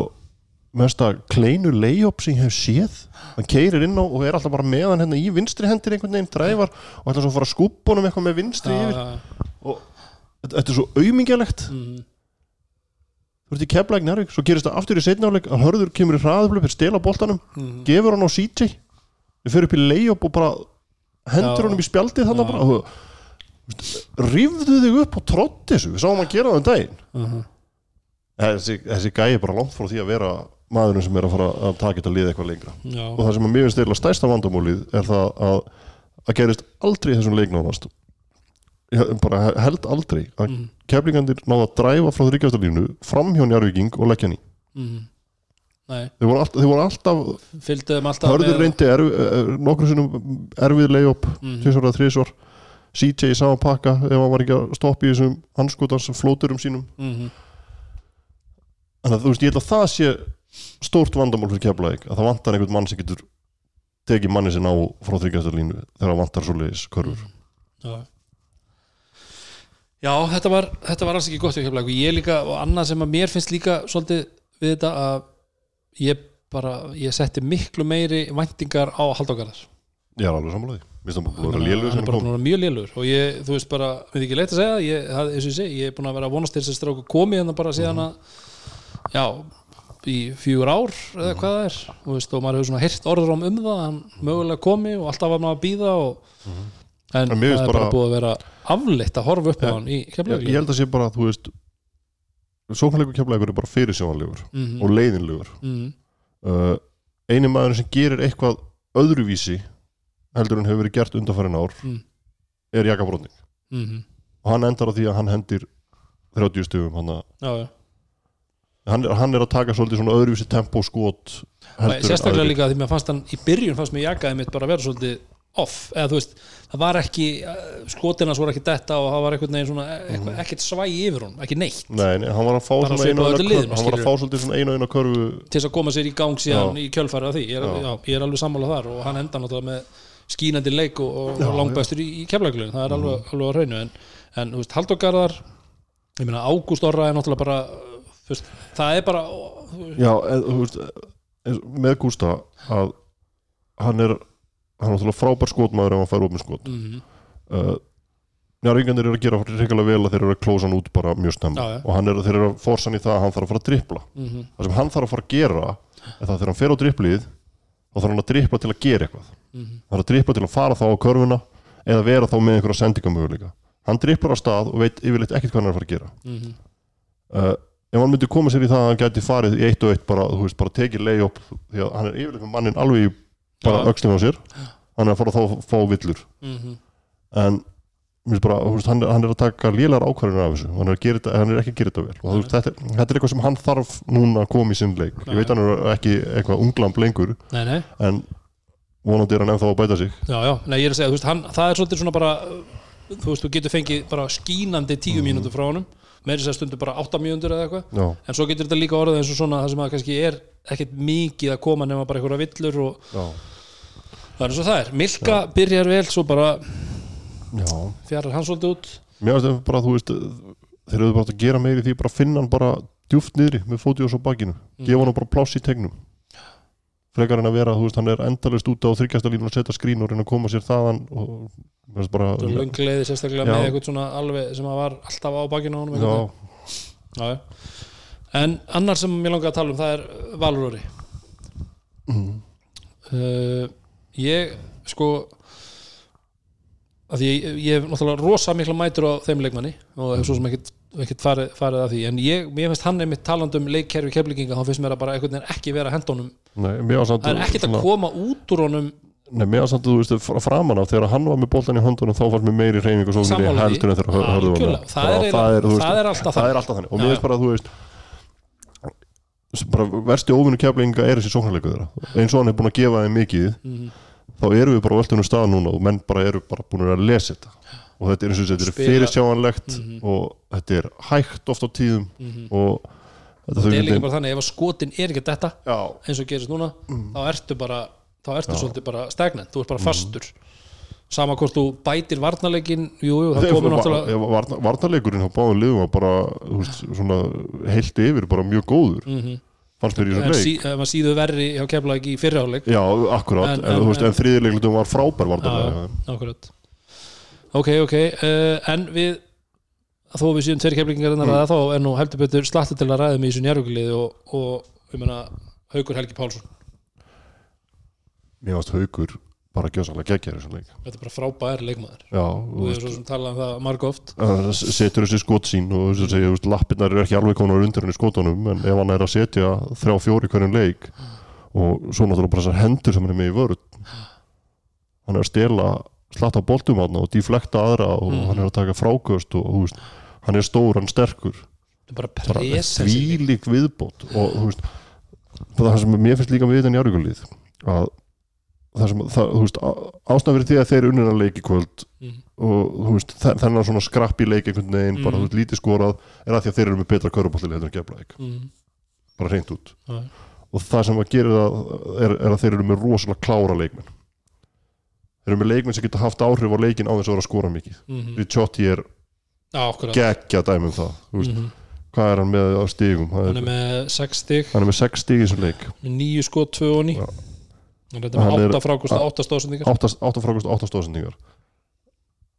mesta kleinu layup sem ég hef séð. Hann keirir inn á og er alltaf bara með hann hérna í vinstri hendir einhvern veginn dræfar og ætla svo að fara að skúpa honum eitthvað með vinstri yfir. og þetta er svo auðmingjalegt mm, þú ert í keflæk nærvík, svo gerist það aftur í setnáleik að hörður kemur í hraðuflu fyrir stela boltanum mm, gefur hann á CJ við fyrir upp í layup og bara hendur honum í spjaldið þannig bara og, rifðu þig upp og trótt þessu. Við sáum að gera það um daginn. Uh þessi, þessi gæi er bara langt frá því að vera maðurinn sem er að fara að taka þetta lið eitthvað lengra. Já, og það sem að finnst eða stærsta vandamólið er það að að gerist aldrei þessum leiknánast bara held aldrei að mm, keflingandir náða að dræfa frá þryggjastarlínu fram hjá Njarvíking og leggja í. Mm, þeir voru alltaf, þeir voru alltaf fylgduðum alltaf hörður reyndi erf, er, nokkur sinnum erfið layup Mhm. tvisvar eða þrísvar CJ í sama pakka ef hann var ekki að stoppa í þessum anskotans flóturum sínum. Mm þannig að þú veist, ég held að það sé stórt vandamál fyrir keflaðik að það vantar einhvern mann sem getur tekið manni sinna á frá þryggjastarlínu þegar það vantar svoleiðis körfur. Já. Já, þetta var, þetta var alls ekki gott hjá Keflavík. Og ég líka, og annað sem að mér finnst líka svolítið við þetta að ég bara, ég setti miklu meiri væntingar á Halldógarðar ég er alveg sammálaði, minnst það búin að vera hann er bara búin að vera mjög lélugur og ég, þú veist bara, við ekki leitt að segja ég, það, eins og ég segi, ég er búin að vera að vonast til þess að stráku komi en bara síðan að já, í fjögur ár eða hvað það er, þú veist, og maður hefur svona hirt orður um um það, að hann mögulega komi og alltaf var maður að býða og en, En það er bara, bara- búið að vera afleitt að horfa upp á hann í keflavík. ég held að sé bara, þú veist sóknarleikur keflaðikur er bara fyrirsjónlegur Mhm. og leiðinlegur. Mm, uh, eini maður sem gerir eitthvað öðruvísi heldur en hefur verið gert undanfærin ár Mm. er Jaka Brotning mm, og hann endar á því að hann hendir 30 stugum hann, að- já. Hann, hann er að taka svolítið svona öðruvísi tempo skot Og heldur en sérstaklega líka því mér fannst hann í byrjun fannst mér jakaði mitt bara að vera svolítið off, eða þú veist, það var ekki uh, skotinas voru ekki detta og það var einhvern veginn svona, eitthvað, ekkert svægi yfir hún ekki neitt, Nei, nei, hann var að fá Bara svona einu og öllu eina liðinu, hann var að skilurðu. fá svolítið svona einu og eina körfu. Til þess að koma sér í gang síðan í kjölfarið af því, ég er, Já. ég er alveg sammála þar og hann enda náttúrulega með skínandi leik og, og Já, langbæstur í, í keflaglun, það er alveg, alveg á hreinu en, en þú veist, Halldógarðar ég meina, Ágúst Orra er náttúrulega bara þú veist, það er bara þú veist, Já, en, þú veist eins- með Gústa að hann er hann er náttúrulega frábær skotmaður ef hann fær opin skot. Mm, uh, Njarvíkandir eru að gera reyngilega vel að þeir eru að klósa hann út bara mjög snemma. Já, já. og er, þeir eru að forsa hann í það að hann þarf að fara að drippla mm, það sem hann þarf að fara að gera er það að þegar hann fer á dripplið þá þarf hann að drippla til að gera eitthvað. Mm, hann þarf að drippla til að fara þá á körfuna eða vera þá með einhverja sendingamöguleika hann dripplar á stað og veit yfirleitt ekkert hvað hann er að fara að gera. Mm, uh, ef hann myndi koma sér í það að hann gæti farið í eitt og eitt bara, þú veist, bara tekið layup því að hann er yfirleitt með mannin alveg í bara öxlum á sér. Hann er að fara að þá fá villur. Mm, en mér finnst bara, veist, hann, er- hann er að taka lélar ákvarðinu af þessu. Hann er, að þetta, hann er ekki að gera þetta vel. Og veist, þetta, er- þetta er eitthvað sem hann þarf núna að koma í sinn leik. Ég veit hann er ekki eitthvað unglamb lengur nei, nei. en vonandi er hann ennþá að bæta sig. Já, já, nei, er að segja, veist, hann, það er svolítið svona bara, þú þú getur fengið bara skínandi tíu mínútur frá honum meiri sér stundu bara átta mínútur eða eitthvað. Já, en svo getur þetta líka orðið eins og svona það sem að kannski er ekkert mikið að koma nema bara einhverja villur og já, það er eins og það er. Milka byrjar vel, svo bara fjarar hann svolítið út. Mér finnst bara, þú veist þeir eru bara að gera meiri því bara finna hann bara djúft niðri með fótið og svo bakinu. Gefa hann bara pláss í tegnum frekar en að vera, þú veist, hann er endalist út á þryggjasta línu og setja skrín og reyna að koma sér þaðan og mér finnst bara svo löngleiði sérstaklega Já. með eitthvað svona alveg sem að var alltaf á bakinu á já. en annar sem ég langar að tala um það er Valurori mm, uh, ég sko að ég, ég hef náttúrulega rosa mikla mætur á þeim leikmanni og hef svo sem ekkert, ekkert farið, farið að því en ég, mér finnst hann einmitt talandi um leikkerfi keflinginga þá finnst mér að bara einhvern veginn ekki vera að henda honum nei, mér var samt það er ekkert að koma út úr honum Nei, mér var samt að þú veist, fra- framan af þegar hann var með boltan í höndunum þá fannst mér meiri reyning og svo fyrir því. heldur en þegar hör- hörðu var með. Það er veist, alltaf þannig. og mér finnst bara að þú veist bara versti óvinnu keflinga er þessi sóknarleiku þeirra eins og hann er búin að gefa þeim mikið Mhm. þá erum við bara á völdunum stað núna og menn bara eru bara búin að lesa þetta og þetta er eins og þetta er fyrirsjáanlegt Mhm. og þetta er hægt oft á tíðum Mhm. og þetta það er líka þau bara þannig ef að skotin er ekki þetta já, eins og gerist núna Mm. þá ertu bara þá ertu svolítið bara stagnant, þú ert bara fastur. Sama hvort þú bætir varnarleikin jú, jú, það komur náttúrulega varnarleikurinn á báðum liðum var bara veist, svona heilt yfir bara mjög góður mm fannst mér í en þessum leik ef maður síðu verri hjá keflaðik í fyrrháleik Já, akkurát, En- en, en- en- en þriðileglutum var frábær varnarlega akkurat ok, ok, uh, en við þó við séum tveir keflingar en að ræða þá er nú heldur betur slatti til að ræðum í þessu njárvíkuliði og, og við meina Haukur Helgi Pálsson. Mér varst haukur bara gjössalega geggjar í þessum leik. Þetta er bara frábær leikmaður. Já, og við erum svo sem talað um það marg oft. Hann setur þessi skot sín og þess að segja, veist, lappirnar eru ekki alveg konar undir henni skotunum, en ef hann er að setja þrjá fjóri hverjum leik og svo náttúrulega bara þessar hendur sem hann er með í vörð hann er að stela slatta boltum hann og deflekta aðra og Mhm. hann er að taka fráköst og veist, hann er stór, hann er sterkur þetta er presen þvílík viðbót og þú veist það sem mér finnst líka við þetta njárvíkulið að það sem, það, þú veist, ástæðan fyrir því að þeir unnina leik í kvöld mm. og þú veist, þe- þennan svona skrappi leik einhvern veginn, bara Mhm. þú veist, lítið skorað er að því að þeir eru með betra körubóltileg heldur en geflaðik, Mm. bara reynd út og það sem að gera það er, er að þeir eru með rosalega klára leikmenn þeir eru með leikmenn sem geta haft áhrif á leikin á þess að vera að skora mikið. Mm. Ricciotti er geggja dæmi um það mm. hvað er hann með á stigum? Hann er, með 6 stig. hann er með 6 stig í þessum leik. 9 skot, 2 og 9 Já. Hann er með er- 8 frákust, 8 stóðsendingar. 8 frákust 8 stóðsendingar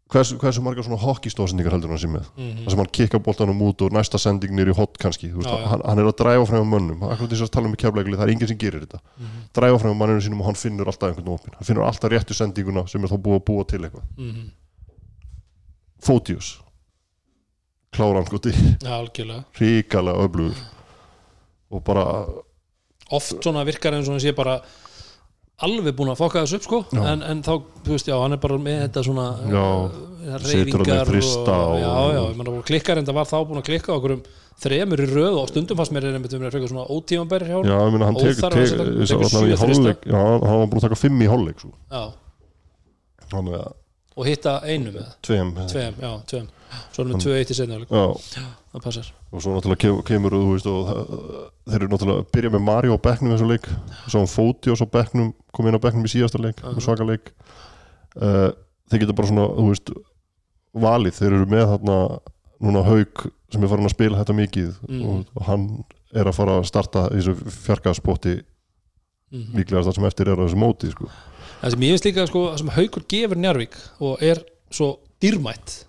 hversu, hversu margar svona hockeystóðsendingar heldur hann sé með? Mm. þar sem hann kikka boltanum út og næsta sending nýri hot kannski, þú veist, já. Hann, hann er að dræfa fram á mönnum, akkurat þess að tala um í keflækli það er enginn sem gerir þetta, mm. dræfa fram á manninu sínum og hann finnur alltaf einhvern opin hann finnur alltaf réttu sendinguna sem er þá búið að búa til eitthvað. Mm. Fótius klára hann Já, algjörlega. Ríkala öflugur. Og bara Oft svona virkar eins og hann sé bara alveg búin að fokka þessu upp sko. Já. en, en þá, þú veist, já, hann er bara með þetta svona Já, uh, hann með þrista og, og- Já, já, ég meina, klikkar en það var þá búin að klikka okkur um þremur í röð og stundum fannst mér er einmitt um að frekar svona ótímanbæri hjá já, honum. ég meina hann tekur tekur tek, sjö í hálfleik já, hann var búin að taka fimm í hálfleik svo. já, þannig að og hitta einu með tveim tveim, já, tveim svo erum við tvö eitt í senni já, það passar og svo náttúrulega kemur, þú veist, og þeir eru náttúrulega að byrja með Mario á bekknum í þessu leik svo hann fóti og svo bekknum kom inn á bekknum í síðasta leik, Aha. með svaka leik uh, þeir geta bara svona þú veist, valið, þeir eru með þarna núna haug sem er farin að spila þetta mikið Mm. og, og hann er að fara að starta í þessu fjarkaðspotti mm. líklega það sem eftir er á þessu móti sko. það sem ég finnst líka sko, það sem haukur gefur Njarvík og er svo dýrmætt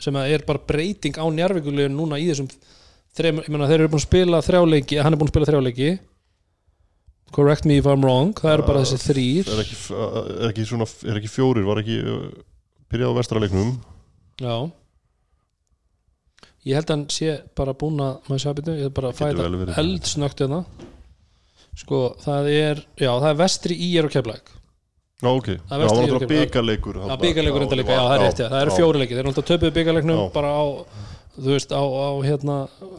sem er bara breyting á Njarvíkulegin núna í þessum þreim, ég meina þeir eru búin að spila þrjáleiki hann er búin að spila þrjáleiki correct me if I'm wrong það eru bara þessi þrýr er, ekki, er, ekki svona, er ekki fjórir var ekki uh, byrjað á vestraleiknum já. Ég held að hann sé bara búin að maður sé að byrja, ég er bara verið. eldsnögt hérna. Sko það er já það er vestri í er og keflæk Já, ok, Það var náttúrulega byggarleikur Já, byggarleikur enda líka, já, það er rétt, já, það eru fjóri leikir, þeir eru alltaf töpuð byggarleiknum bara á, þú veist, á, á hérna,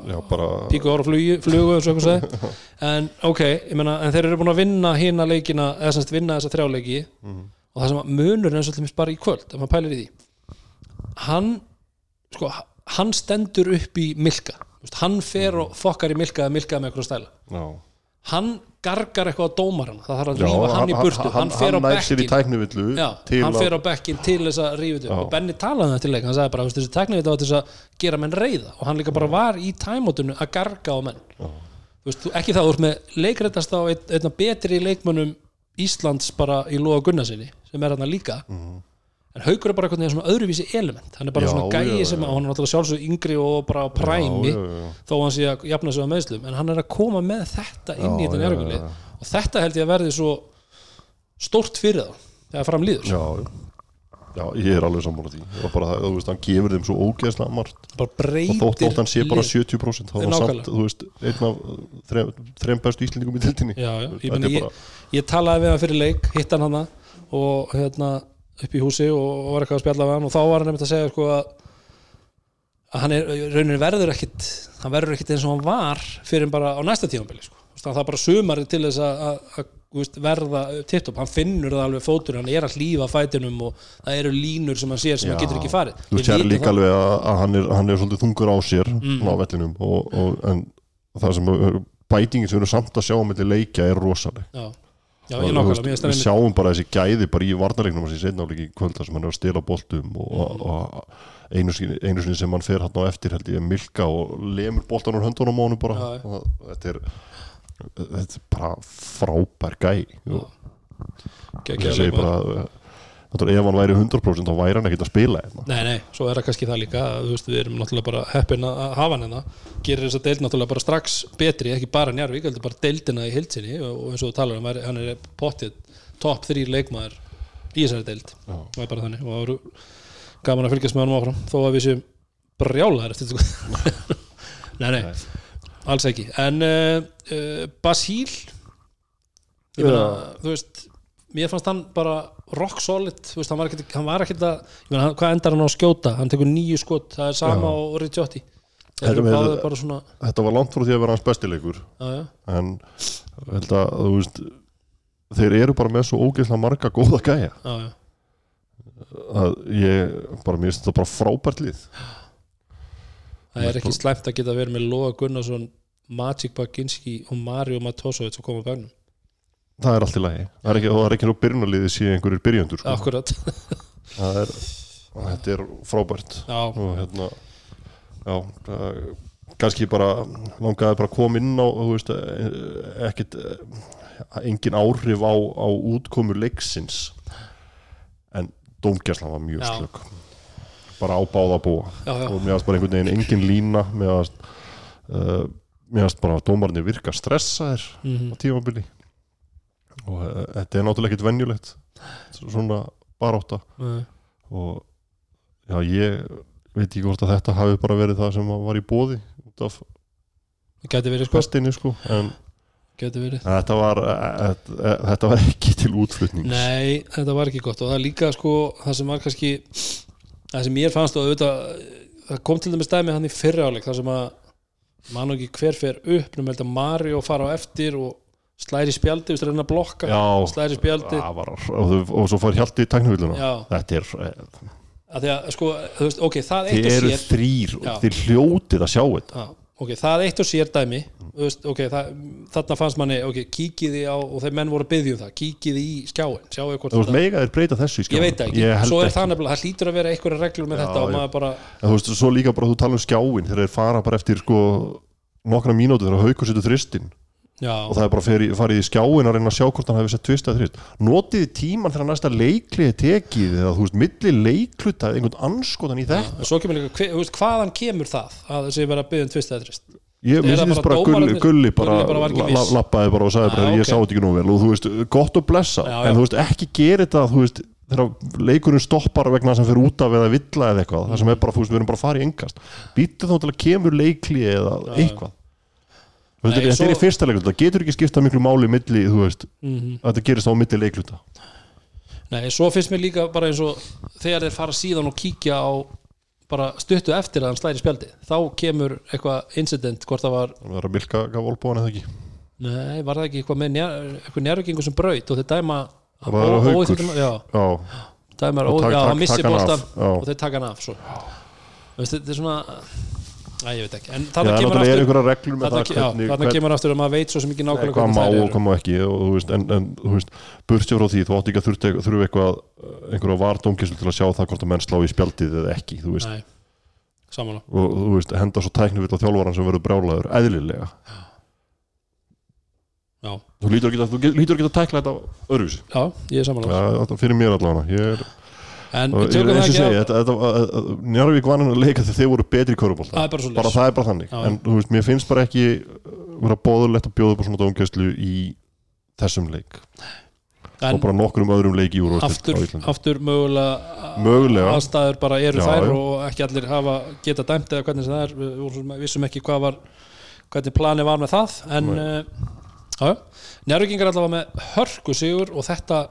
Já, bara píku ára flugu, flugu eins og eitthvað segi, en ok, ég meina, en þeir eru búin að vinna hina leikina, eða semst vinna þessa þrjá leiki. Mhm. og það sem munur er svolítið bara í kvöld, ef maður pælir í því, hann, sko, hann stendur upp í Milka, hann fer og fokkar í Milka eða Milka með eitthvað stæla, Já, hann gargar eitthvað á dómarana, það þarf að rífa hann í burtu, hann, fer á nær sér í bekkin hann að fer á bekkin til þess að rífa þetta og Benni talaði um þetta til leik, hann sagði bara "Þú veist, þessi teknivita var til þess að gera menn reyða og hann líka bara var í tæmótinu að garga á menn. Veist, ekki það, þú ert með leikrættast á einn, einna betri leikmönnum Íslands bara í Lóa Gunnarsinni sem er hann líka en Haukur er bara eitthvað svona öðruvísi element. Hann er bara. Já, svona gæi sem að hann er náttúrulega sjálfsög yngri og bara præmi Já, já, þó hann sé að jafna sig á meðslum en hann er að koma með þetta inn í þetta já. og þetta held ég að verði svo stórt fyrir þá þegar fram líður. Já, ég er alveg sammála því. Og bara það, þú veist, hann gefur þeim svo ógeðslega margt. Bara og þótt, þótt hann sé bara lið. 70% þá er hann samt, þú veist, einn af þrem, þrem bestu íslendingum í tildinni já, já, ég, ég, bara- ég talaði við hann fyrir leik hitt hann hana og hérna upp í húsi og, var eitthvað að spjalla við hann og þá var hann nefnt að segja sko að að hann er, rauninni verður ekkit hann verður ekkit eins og hann var fyrir bara á næsta tímabili sko. Það er bara sumari til þess að- að að, verða titt upp, hann finnur það alveg fótur hann er að hlýfa fætinum og það eru línur sem hann sér sem hann Já. getur ekki farið Þú sér líka alveg að, hann, er, hann er svolítið þungur á sér Mm. á vellinum og, og, en það sem bætingin sem við erum samt að sjá milli leikja er rosaleg já, Og, ég nákvæmlega mér finnst það við einmitt- sjáum bara þessi gæði bara í varnarleiknum hans í setnáleiki kvölda sem hann er að stela boltum og, Mm. og einu, sinni, sem hann fer hann á eftir held ég Milka og lemur boltan úr höndunum á honum bara. Já, og þetta er þetta er bara frábær gæ og Geggjaður ég segi bara náttúrulega ef hann væri 100% þá væri hann ekkert að spila hérna. Nei, nei, svo er það kannski það líka að, þú veist, við erum náttúrulega bara heppin að að hafa hann hérna. Gerir þessa deild náttúrulega bara strax betri ekki bara Njarvík, heldur bara deildina í hildsinni og, eins og þú talar um, hann er- hann er pottið topp þrý leikmaður í þessari deild. Já. og er bara þannig. Og það eru gaman að fylgjast með hann áfram þó að við séum brjálaðar eftir þetta. Sko. nei, nei, alls ekki. En uh, uh, Basíl ég meina, þú veist mér fannst hann bara rock solid veist, hann var ekkert, hann var ekkert að hann- hvað endar hann á að skjóta, hann tekur nýju skot það er sama Já. á Ricciotti. Þetta svona þetta var langt frá því að vera hans bestileikur já, en held að þú veist þeir eru bara með svo ógeðslega marga góða gæja. Að ég bara mér finnst þetta bara frábært lið. Það er ekki slæmt að geta verið með Lóa Gunnarsson Magic Baginski og Mario Matosovic að koma á bagnum það er allt í lagi. Það er ekki, og það er ekki nú byrjunarliðið sé einhverjir byrjandur sko. akkurat, það er, þetta er frábært. Já, og hérna já, það, kannski bara langaði bara að koma inn á þú veist, eh, ekkit eh, engin áhrif á, á útkomu leiksins. En dómgæslan var mjög slökk bara á báða búa. Já, já, og mér varst bara einhvern veginn engin lína. Mér varst uh, varst bara að dómarnir virka stressaðir mhm, á tímabili og uh, þetta er náttúrulega ekkit venjulegt svona barátta. Nei. og já ég veit ekki hvort að þetta hafi bara verið það sem var í bóði út af verið sko. festinni sko en þetta var, uh, uh, þetta var ekki til útflutnings. Nei, þetta var ekki gott. Og það líka sko það sem var kannski það sem mér fannst og auðvitað það kom til dæmis dæmi hann í fyrra áleik þar sem að mann og ekki hver fer upp nú melda Mario fara á eftir og slæri spjaldi, þú veist, reyna að blokka. Já, slæri spjaldi. Var, og, og, og svo fór hjaldi í tæknivilluna Já, þetta er, uh, að að sko, þú veist, ok, það eitt þið eru sér þrýr Já. og þið hljótið að sjá þetta. Já, ok, það eitt og sér dæmi þú veist, ok, það, þarna fannst manni kíkiði á, og þeir menn voru að byggja um það kíkiði í skjáin, þú veist, mega þeir breyta þessu í ég skjáin veit það ekki, ég svo er það nefnilega, það hlýtur að vera einhverja reglur með Já, þetta og maður bara En þú veist, svo líka bara þú tala um skjáin þegar þeir fara bara eftir sko nokkra mínúti þegar haukur setur þristin já, og það er bara feri, farið í skjáin að reyna að sjá hvort hann hefði sett tvist eða þrist notiði tíman þegar næsta leiklið tekið eða þú veist, milli leikluta einhvern anskotan í þetta? En svo kemur líka, hve- veist, hvaðan kemur það að þessi vera að byggja um tvist eða þrist ég finnst bara bara gulli, gulli bara, bara la- lappaði bara og sagði bara Já, ég sá þetta ekki nú vel. Og þú veist, gott og blessa Já, en já. þú veist, ekki gera þetta þú veist, þegar leikurinn stoppar vegna sem fyrir út af eða villa eða eitthvað. Það sem er bara, þú veist, við erum bara að fara í engast býttu þá til að kemur leikli eða eitthvað þetta er svo- í fyrsta leikluta, getur ekki skipta miklu máli milli, þú veist, mm að þetta gerist á milli leikluta. Nei, svo finnst mér líka bara eins og þegar þeir fara síðan og kíkja á bara stuttu eftir að hann slæri spjaldi þá kemur eitthvað incident hvort það var, það var að milka gaf olbúan eða ekki? Nei, var það ekki eitthvað með eitthvað njárvikingu sem braut og þeir dæma Það var ó- Haukur. óþýddum- já, tak- já, hann missi já. og þeir taka hann af þetta er svona Æ, ég veit ekki, en já, það kemur er aftur einhverja reglur með þarna, það ke- já, hvernig, þarna hvern, kemur aftur að maður veit svo sem ekki nákvæmlega hvað má þær og eru. hvað má ekki og, þú veist, en, en þú veist, burtsér frá því þú átt ekki að þurfa, þurfa eitthvað einhverja vardómkesslu til að sjá það hvort að menn slá í spjaldið eða ekki, þú veist. Nei, samanlega og þú veist, henda svo tæknivill á þjálfaran sem verður brjálaður, eðlilega. Já, þú lítur ekki að, að tækla þetta öðruvísi, já ég er samanlega fyrir mér allavega. Ég er, En og, ég, það eins og þetta, Njarvík vann hann að leika þegar þeir voru betri í körubólta er bara bara það er bara þannig. Já, en þú veist, mér finnst bara ekki uh, vera bóðulegt að bjóða upp á svona dómgæslu í þessum leik. En og bara nokkrum öðrum leik í úrvarsdeild aftur, aftur mögulega Mögulega. aðstæður bara eru Já, þær já. og ekki allir hafa geta dæmt eða hvernig það er. Við vissum ekki hvað var hvernig planið var með það. En uh, já, njárvíkingar allavega með hörku sigur og þetta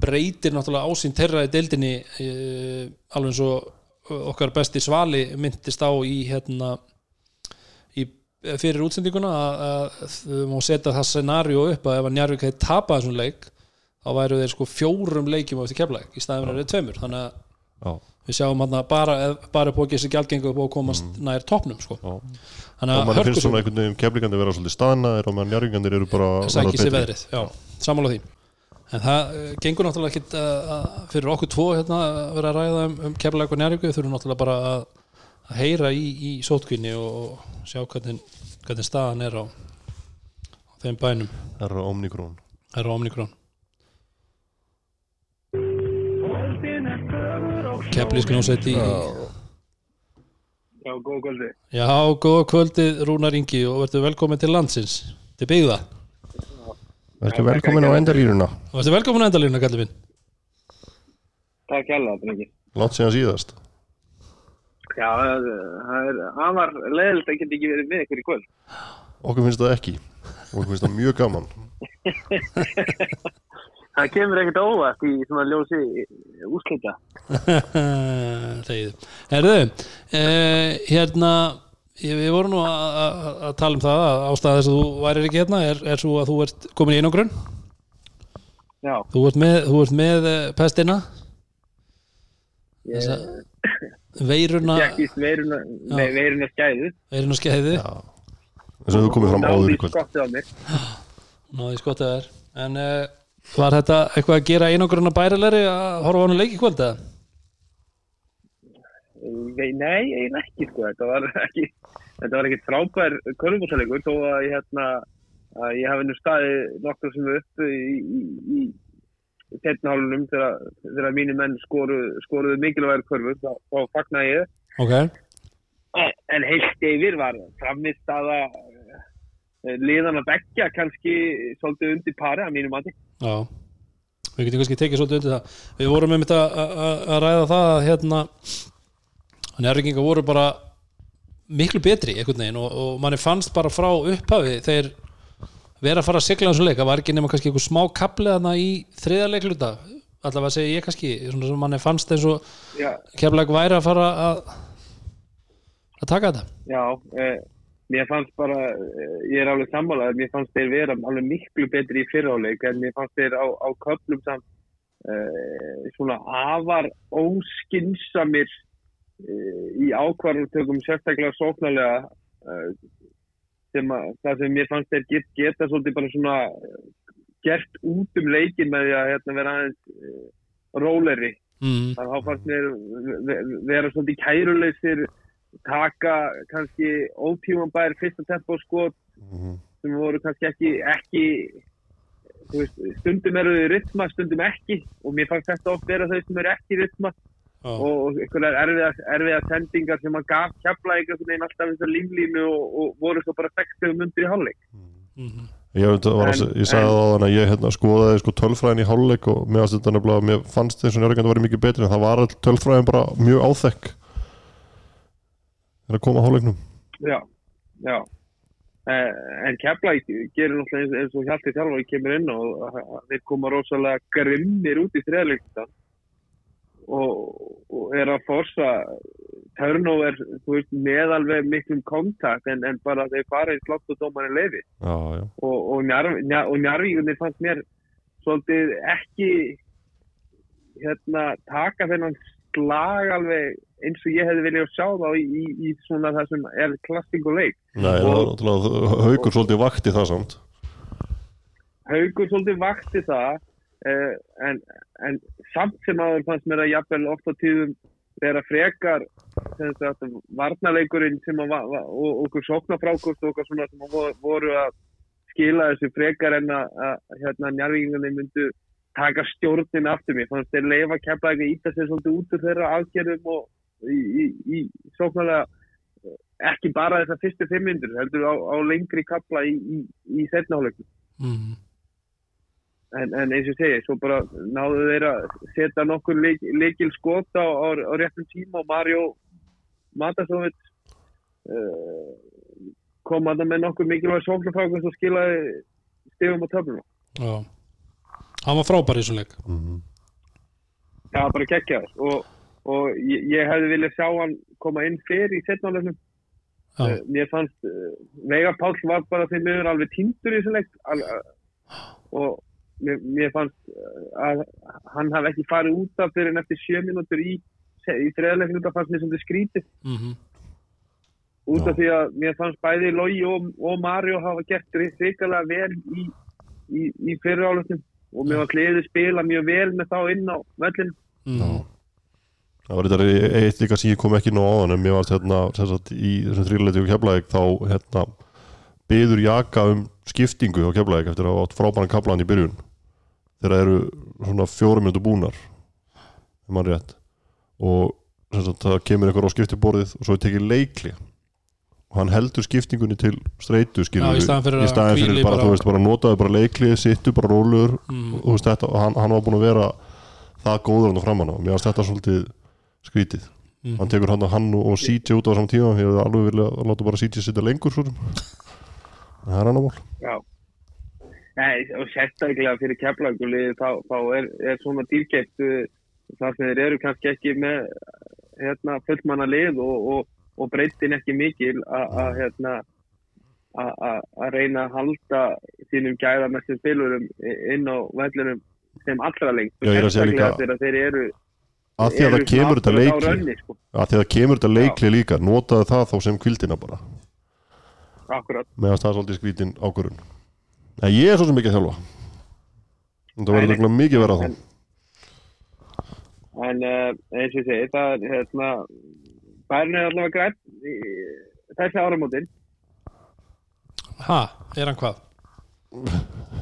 breytir náttúrulega ásýn þeirra í deildinni uh, alveg eins og uh, okkar besti svali myndist á í hérna í, fyrir útsendinguna að, að þau má setja það scenaríu upp að ef að Njarvík hefði tapað þessum leik þá væru þeir sko fjórum leikjum á eftir keflæk í staðin verið tveimur. Þannig að Já, við sjáum hann bara, bara og ekki þessi gjaldgengu upp og komast nær toppnum sko. og að mann finnst svona einhvern veginn keflingandi vera svolítið staðnaðir og meðan njárvíkandir eru bara að sækir sér veðrið já, sammála því en það uh, gengur náttúrulega ekkit uh, að- fyrir okkur tvo hérna að vera að ræða um, um keflæk og njárvíku við þurfum náttúrulega bara að, að heyra í, í sótkvinni og, og sjá hvernig, hvernig staðan er á, á þeim bænum. Það eru Omnikrón Það er Omnikrón Keflísk hljómsveit í Já, góð kvöldi. Já, góða kvöldið Rúnar Ingi og verður velkomin til landsins. Til byggða Verður velkomin á endalínuna. Verður velkomin að endalínu kallið minn? Takk hjálpa, Drengi. Látt síðan síðast. Já, það er, var leðilt að geta ekki verið með ykkur í kvöld. Okkur finnst það ekki. Okkur finnst það mjög gaman. Það kemur ekkert óvart í svona ljósi úrslita. Þegið Herðu, eh, hérna ég, við vorum nú að, að, að tala um það að ástæða þess að þú værir ekki hérna er, er svo að þú ert komin í einangrun. Já, þú ert með, þú ert með eh, pestina. Ég þessa veiruna veiruna, nei, veiruna skæðu. Veiruna skeiði þess að þú komið fram áður í kvöld. Náði skottið þær en uh, var þetta eitthvað að gera einangruna bærilegri að horfa á hann leik í kvöld eða? Nei, nei, eiginlega ekki sko, þetta var ekki þetta var ekkit frábær körfbúsalegur þó að ég hérna að ég hafi nú staði nokkur sem upp í, í, í setnahálunum þegar, þegar mínu menn skoru, skoruðu mikilvægur körfur þá, þá fagnaði ég. Ok, en heilt yfir var framist aða liðan að begja kannski svolítið undir pari að mínu mati. Já. Við getum kannski tekið svolítið undir það. Við vorum með þetta að ræða það að hérna nærringinga voru bara miklu betri veginn og, og manni fannst bara frá upphafi þeir vera að fara að sigla þessu leik. Það var ekki nema kannski einhver smá kapliðana í þriða leikluta. Allavega segi ég kannski svona sem manni fannst eins og Já, keflag væri að fara að að taka þetta. Já, eh, mér fannst bara, eh, ég er alveg sammálað, mér fannst þeir vera alveg miklu betri í fyrráleik en mér fannst þeir á, á köflum samt eh, svona afar óskinsamir í ákvarðutökum sérstaklega sóknarlega eh, sem að, það sem mér fannst þeir get, geta svolítið bara svona eh, gert út um leikin með því að hérna, vera aðeins eh, róleri mm. þannig að þá fannst mér ve- ve- vera svolítið kæruleysir taka kannski ótímanbær fyrsta tempo skot Mhm. sem voru kannski ekki, ekki veist, stundum eru þau rytma, stundum ekki og mér fannst þetta oft vera þau sem eru ekki rytma Já. og einhverjar erfiðar, erfiðar sendingar sem að gaf kjapla einhvern veginn alltaf þessar líflínu og, og voru svo bara 60 mundur í hálfleik Mhm. Ég, veit, var, En- að, ég sagði það á þann að ég hérna, skoðaði sko, tölfræðin í hálfleik og mér nefnilega, mér fannst þess að njörgjandi var mikið betri en það var all tölfræðin bara mjög áþekk þegar að koma að hálfleiknum Já, já. Eh, en Keflæk gerir náttúrulega eins, eins og Hjalti þjálfari kemur inn og að- að þeir koma rosalega grimmir út í þriðleikta og, og er að forsa veist, með alveg miklum kontakt en, en bara þeir fara í slott og dómarinn leifi Já, já, og, og, njarv, njar, og Njarvíkunni fannst mér svolítið ekki hérna taka þennan slag alveg eins og ég hefði viljað sjá þá í, í, í svona það sem er klassíkuleik Nei, náttúrulega haugur svolítið vakti það samt. Haugur svolítið vakti það en, en samt sem aður fannst mér að jafnvel oft á tíðum vera frekar sagt, varnarleikurinn sem að, og okkur sóknarfrákost og okkur svona sem að vo- voru að skila þessu frekar en að, að hérna njárvíkingarnir myndu taka stjórnin aftur mér fannst þeir leifa kemla eitthvað íta sér svolítið út úr þeirra aðgerðum og í, í, í sóknarlega eh, ekki bara þessar fyrstu fimm myndur heldur á, á lengri kapla í, í, í setnáleikum Mhm. En, en eins og ég segi, svo bara náðu þeir að setja nokkur leik, leikil skot á, á, á réttum tíma og Mario Matasovit uh, kom að það með nokkur mikilvæg sóknarfrákun sem skilaði stegum á töfluna. Já. hann var frábær í þessum leik mm. Það var bara geggjaður og, og ég, ég hefði viljað sjá hann koma inn fyrir í setnálegnum. Já. Uh, mér fannst uh, Veigar Páll var bara þeim miður alveg týndur í þessu leik al, uh, og mér, mér fannst uh, að hann hafði ekki farið út af fyrir en eftir sjö mínútur í, í þreðleikinu það fannst mér sem þetta skrítið Mhm. út Já. af því að mér fannst bæði Logi og, og Mario hafa gert hrikalega vel í, í, í fyrirálutum og mér var hliðið spila mjög vel með þá inn á vellinu Mhm. Það var þetta eitt líka sem ég kom ekki nú á en mér varst hérna sagt, í þessum þrýrleiti og keflaðik þá hérna byður Jaka um skiptingu á keflaðik eftir að frábæran kaplan í byrjun þegar það eru svona fjórum minútur búnar ef mann rétt og sagt, það kemur einhver á skiptiborðið og svo er tekið leikli og hann heldur skiptingunni til streitu skilur Já, í staðinn fyrir í að staðinn fyrir bara, bara- veist, bara notaðu bara leikli sittu bara róluður Mhm. og, veist, þetta, og hann, hann var búin að vera það góður hann framan á mér varst þetta svolítið skrítið Mhm. hann tekur hann og hann og CJ út á saman tíma ég hefði alveg vilja að láta bara CJ sitja lengur það er hann á mál Já. Nei, og sérstaklega fyrir keflagulið þá, þá er, er svona dýrkeitt uh, þar sem þeir eru kannski ekki með hérna, fullmanna lið og, og, og breytin ekki mikil að hérna að- að reyna að halda sínum gæða með sem spilurum inn á vellunum sem allra lengt segja líka- þegar þeir eru að því að það kemur þetta leikli rönni, sko. að því að það kemur þetta leikli líka notaðu það þá sem kvildina bara. Akkurat. Meðan það er svolítið skrítin ákvörun en ég er svo sem ekki að þjálfa það verður Nei, nei. nefnilega mikið verða þá En- En uh, eins og ég segi, það er hérna, bærin er allavega grætt í þessi áramótin, Ha, er hann hvað?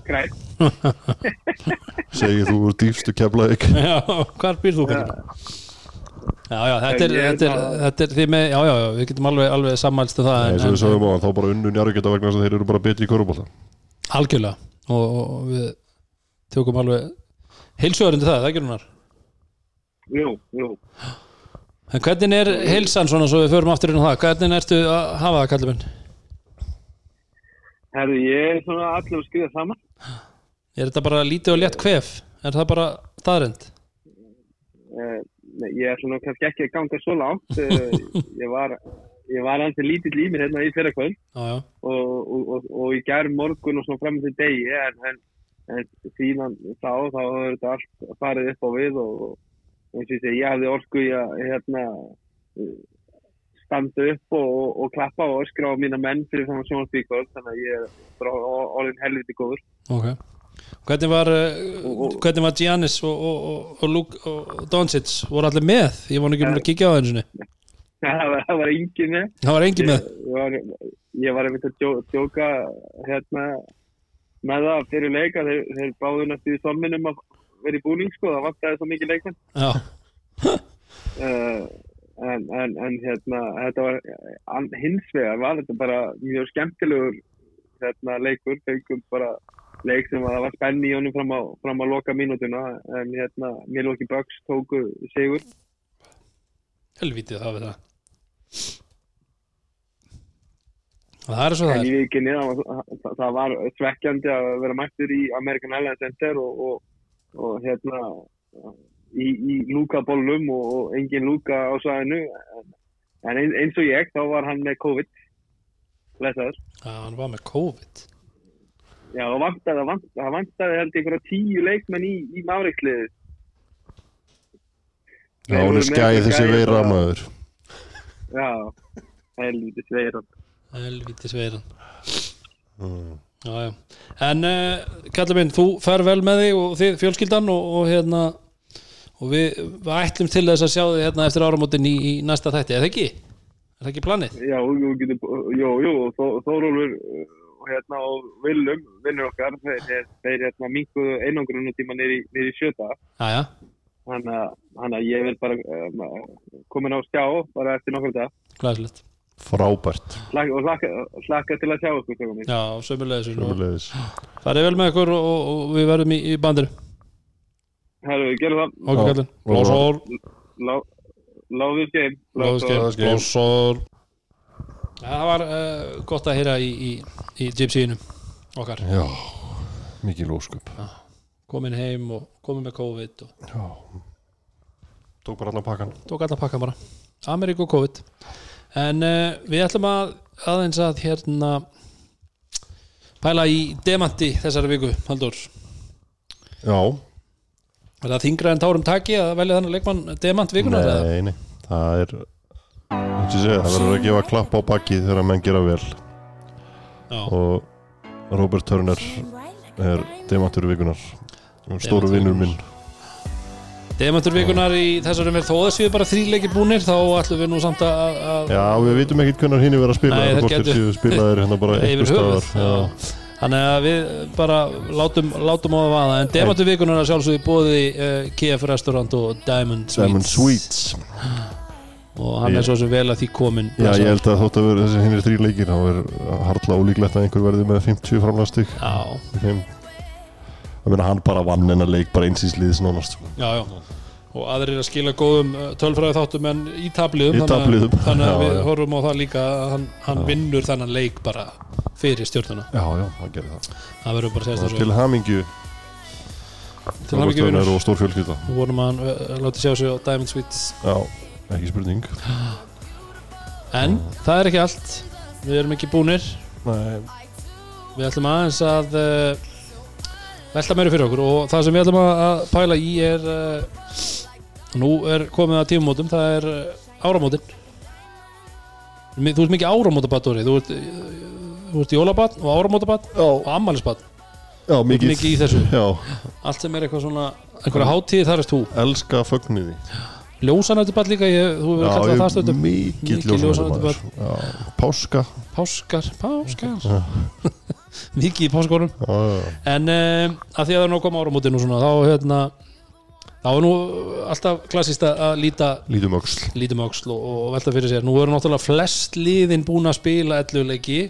grætt. segir þú úr dýfstu keflaðik Já, hvar býr þú kallum? Já, já, þetta er, þetta er, þetta er því með, já, já, já, við getum alveg, alveg sammælst um það eins og við sögum á þá bara unnu njáru geta vegna þess að þeir eru bara betri í körubólta algjörlega og, og, við tökum alveg heilsuðarindi það, það gerum hann Jú, jú. En hvernig er heilsan svona svo við förum aftur inn á það, hvernig ertu að hafa það kallum minn? Herðu, ég er svona allir að skrifa saman. Er þetta bara lítið og létt kvef? Er það bara staðrind? Uh, nei, ég er svona kannski ekki að ganga svo langt. Uh, ég var, ég var ansið lítill í mér hérna í fyrra kvöld já, og, og, og, og ég gær morgun og svona fram til degi en, en, en síðan þá, þá hefur þetta allt farið upp á við og, og eins og ég segi, ég hafði orku í að hérna standa upp og, og, og klappa og öskra á mína menn fyrir saman sjónspíkvöld þannig að ég er orðin helviti góður. Ok. Hvernig var, Og- og- hvernig var Giannis og, og, og, og, Luke, og Doncic? Voru allir með? Ég vona ekki um að kíkja á það einu sinni. það var, það var engin með. Það var engin með? Ég, var, ég var einmitt að djó, djóka hérna með það fyrir leika þeir, þeir báðu næstu í somminum að vera í búning sko, það vantaði svo mikið leikmenn. Já, uh, en, en, en hérna þetta var hins vegar var þetta bara mjög skemmtilegur hérna leikur, fengum bara leik sem að það var spenni í honum fram á, fram á loka mínútuna en hérna Milwaukee Bucks tóku sigur. Helvítið það við það Það er svo það. er vikinni það var, það, var svekkjandi að vera mættur í American Airlines Center og, og, og hérna í, í lúkabólnum og, og engin lúka á svæðinu. En, en ein, eins og ég, þá var hann með COVID. Lesaður Já, hann var með COVID. Já, það vantaði, það vantaði, það vantaði held ég einhverja tíu leikmenn í, í máriksliðu. Já, hún er skæð þessi veira maður Já, helviti sveiran. Helvítið sveiran Mm. Já, já En uh, kallum minn, þú fer vel með þig og þið fjölskyldan og, og hérna og við, við ætlum til þess að sjá þig hérna eftir áramótin í, í næsta þætti, er það ekki? Er það ekki planið? Já, jú, jú, jú, Þó, Þórólfur og hérna og Willum, vinnur okkar, þeir, þeir, hérna minkuðu einangrunum tíma í sjöta. Já, já, Þannig að, ég vil bara um, komin á skjá bara eftir nokkur dag. glæðslegt Frábært Hlakka, og hlakka, hlakka til að sjá okkur, mín. Já, sömulegis það er vel með ykkur og, og, og við verðum í, í bandir Herru, gerum það. Ok, Já. kallum, blósor Lá- Láðið skeim. Blósor Blóðskeið. Blósor Það var uh, gott að heyra í, í, í gypsíinu okkar Já, mikið lóskup komin heim og komin með COVID og Tók bara allan pakkan tók allan pakka bara. Ameríku og COVID. En uh, við ætlum að aðeins að hérna pæla í demanti þessari viku Haldur, Já, er það þingra en tárum taki að velja þannig leikmann demant vikunar eða? nei, nei. Það er segi, það verður að gefa klapp á bakið þegar menn gera vel. Já, og Robert Turner er demantur vikunar stóru vinnur minn. Demantur vikunar í þessari verð þó að séu bara þrýleiki búnir þá ætlum við nú samt að, að Já, við vitum ekkert hvernig er verið að spila Nei, gætu- séu spilaðir hérna bara höfuð. staðar þannig að við bara látum, látum á það vaða. En demantur vikunar að sjálfsögðu bóði uh, KF Restaurant og Diamond Sweets, Diamond Sweets. Og hann er Ég- svo sem vel að því komin Já, ég held að þótt að vera þessi hinn er þrý leikir þá er harla ólíklegt að einhver verði með 50 framlastig Já, í Það meina hann bara vann en að leik bara einsins liðs nánast sko. já, já. Og aðrir að skila góðum tölfræði þáttum en í tabliðum Í þannig tabliðum. þannig að Já, við horfum á það líka að hann, hann vinnur þennan leik bara fyrir stjórnuna Já, já, hann gerir það. Það verður bara að segja Og þessu Til hamingju. Til ekki vinnur og stór fjölskylda við vonum að hann uh, láti sjá sig á Diamond Sweets Já, ekki spurning. En það er ekki allt. Við erum ekki búnir. Nei, Við ætlum aðeins að uh, velta meira fyrir okkur. Og það sem við ætlum að pæla í er uh, nú er komið að tímumótum það er uh, áramótin. Þú ert mikið áramótabat Dóri. Þú ert, þú ert jólabat og áramótabat já, og ammælisbat já mikið, mikið í þessu. Já, allt sem er eitthvað svona einhverja hátíð þar erst þú. Elska fögnuði ljósanættubat líka ég, þú hefur kallað það stundum. mikið ljósanættubar Páska Páskar, páskar. Mikið í já, En um, að því að það er nú að koma áramótin og svona þá hérna þá er nú alltaf klassist að að líta lítum öxl. lítum öxl og, og velta fyrir sér. Nú eru náttúrulega flest liðin búin að spila elluleiki.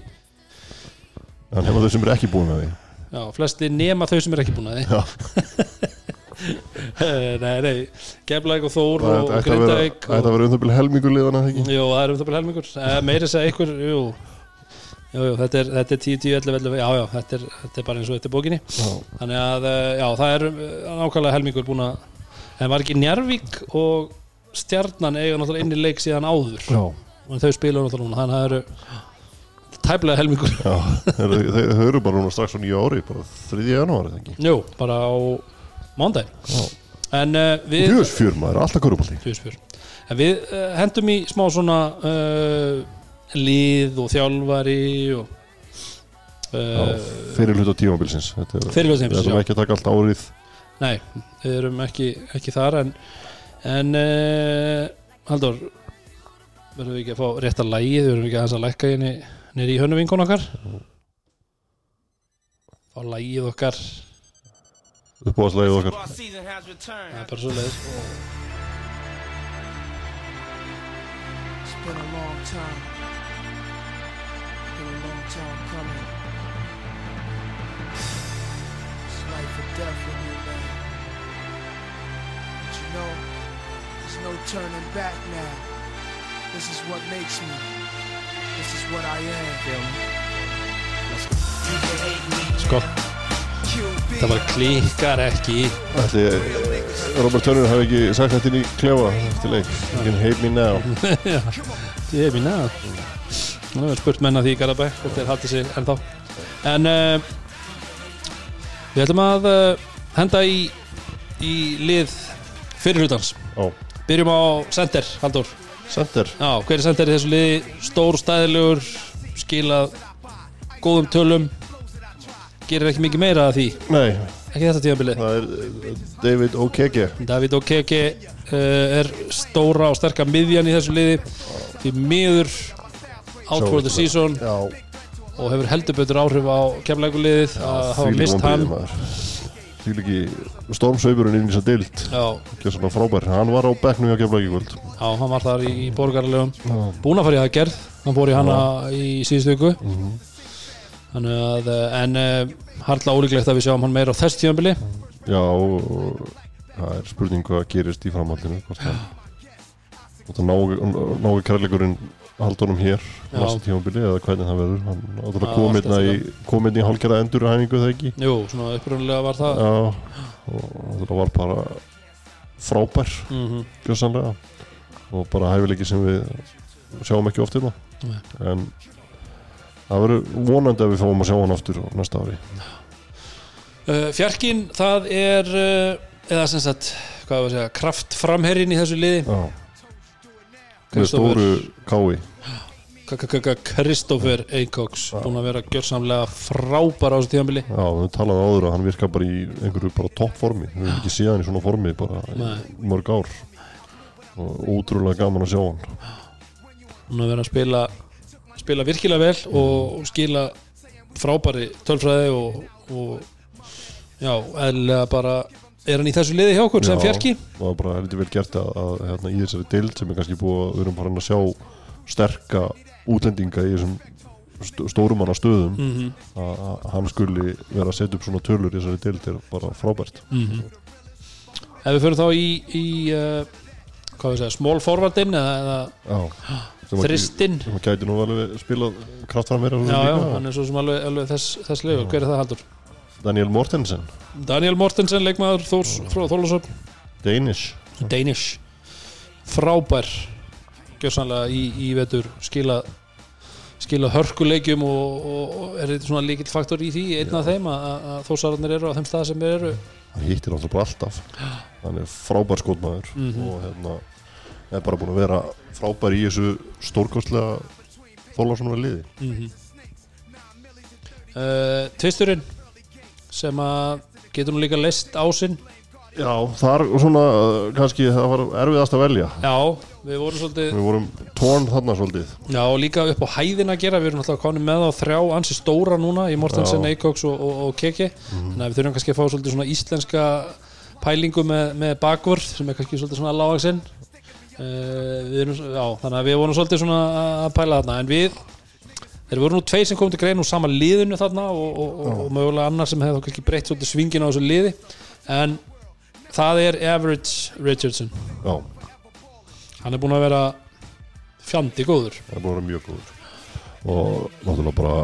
En hefur þau sem er ekki búin að því. Já, flesti nema þau sem er ekki búin að Já. því. Nei, nei, Geflæk og Þór Það og að Grindavík ætti að vera um það byrja helmingur liðana ekki? Jú, það er um það bara helmingur. Eh, meira að ykkur, jú Jú, jú, þetta er, þetta er 10, 10, 11, 11 Já, já, þetta er, þetta er bara eins og þetta er bókinni Já, Þannig að, eh, já, það er eh, nákvæmlega helmingur búin að En var ekki Njarvík og Stjarnan eiga náttúrulega inn í leik síðan áður já, Og þau spila náttúrulega núna Þannig að það eru tæplega helmingur já. Þeir eru bara núna strax á nýja ári bara 3. janúar eða ekki Jú, bara á mándaginn Já. En uh, við Fjörs fjör maður, alltaf körupaldi Fjör. En við uh, hendum í smá svona uh, lið og þjálfari og uh, Fyrir hluta tímabilsins Þetta er- Fyrir hluta Við erum já. ekki að taka allt árið Nei, við erum ekki, ekki þar en, en uh, Haldur verðum við ekki að fá rétta lægið verðum við ekki aðeins að lækka henni nýri í hönnu vinkun okkar fá lægið okkar okkar season has returned. það er bara svo leiðis It's been a long time. Long time coming. It's life or death with me, man. But you know, there's no turning back now. This is what makes me. This is what I am. sko, það bara klikkar ekki. Ætli Robert Turner hafi ekki sagt þetta inn í klefa eftir leik You can hate me now Já, ég hef mín neða Nú er spurt menna því í Garabæ hvort þeir haldi sig ennþá. En uh, við ætlum að uh, henda í, í lið fyrirhlutans Á, Byrjum á center, Haldur center. Já, hver er center í þessu liði? Stór, stæðilegur, skilað góðum tölum. Gerir ekki mikið meira að því? Nei, Ekki þetta tímabilið? Það er eh, David Okeke. David Okeke uh, er stóra og sterka miðjan í þessu liði. Því miður out for the season. Já, og hefur heldur betur áhrif á kemleikuliðið að hafa mist hann. vonbrigði, maður. Þvílíki stormsveipurinn inn í þessa dild já, Gjör svona frábær, hann var á bekknum hjá kvöld. Já, hann var þar í, borgarlegum búin að fara í aðgerð. Hann fór í hana í síðustu viku. Mhm. þannig að eh, en uh, harla ólíklegt að við sjáum hann meira á þess tíðanbili Já, og það er spurning hvað gerist í framhaldinu hvort hann hvort hann kærleikurinn haldunum hér næsta tímabili eða hvernig það verður. Hann Já, áttúrulega allt kom eftir inn í kom inn í hálfgerða endurhæfingu það ekki? Jú, svona upprunnilega var það. Já, og það var bara frábær mm gjössanlega og bara hæfileiki sem við sjáum ekki oft hérna. Nei. en það verður vonandi að við fáum að sjá hann aftur næsta ári. Uh, Fjarkin, það er uh, eða sem sagt, hvað var að segja kraftframherrin í þessu liði. Já með Kristófer. stóru kái Kristoffer Eikoks búin að vera gjörsamlega frábær á þessu tíðanbili Já, við talaðum áður að hann virkar bara í einhverju bara toppformi, við hefum ekki séð hann í svona formi bara Nei. mörg ár. Og ótrúlega gaman að sjá hann. Búin að vera að spila spila virkilega vel og skila frábæri tölfræði og, og já, eðlilega bara er hann í þessu liði hjá okkur sem fjarki? það var bara heldur vel gert að, að hérna, í þessari deild sem er kannski búið að við erum farin að sjá sterka útlendinga í þessum st stórumanna stöðum mm -hmm. að, hann skuli vera að setja upp svona tölur í þessari deild er bara frábært. Ef við fyrir þá í, í uh, hvað við segja, small forwardin eða, eða þristinn? sem að gæti nú alveg spilað kraftfram meira já, já, hann er svo sem alveg, alveg þess, þess legur, hver er það haldur? Daniel Mortensen, Daniel Mortensen, leikmaður Þórs frá Þólasöfn Danish. Danish. Frábær. Gjörsanlega í, í vetur skila skila hörkuleikjum og, og, og er þetta svona líkill faktor í því einn af þeim að, að- þósararnir eru á þeim stað sem þeir eru? Hann hittir alltaf bara alltaf. Hann er frábær skotmaður Mhm. og hérna er bara búin að vera frábær í þessu stórkostlega þólarssonar liði. Mm -hmm. uh, Tvisturinn sem að getur nú líka list ásinn Já, þar svona kannski það var erfiðast að velja. Já, við vorum svolítið við vorum tórn þarna svolítið. Já, líka upp á hæðina að gera. Við erum alltaf konum með á þrjá ansi stóra núna í Mortensen. Eikoks og, og, og Keke. Þannig að við þurfum kannski að fá svolítið svona íslenska pælingu með, með bakvörð sem er kannski svolítið svona lágaksinn uh, Já, þannig að við vorum svolítið svona að pæla þarna. En við, þeir voru nú tveir sem kom til grein úr sama liðinu þarna og, og, og, og mögulega annar sem hefði þá kannski breytt svolítið svingin á þessu liði. En það er Average Richardson. Já, Hann er búinn að vera fjandi góður. Það er búin að vera mjög góður. Og náttúrulega bara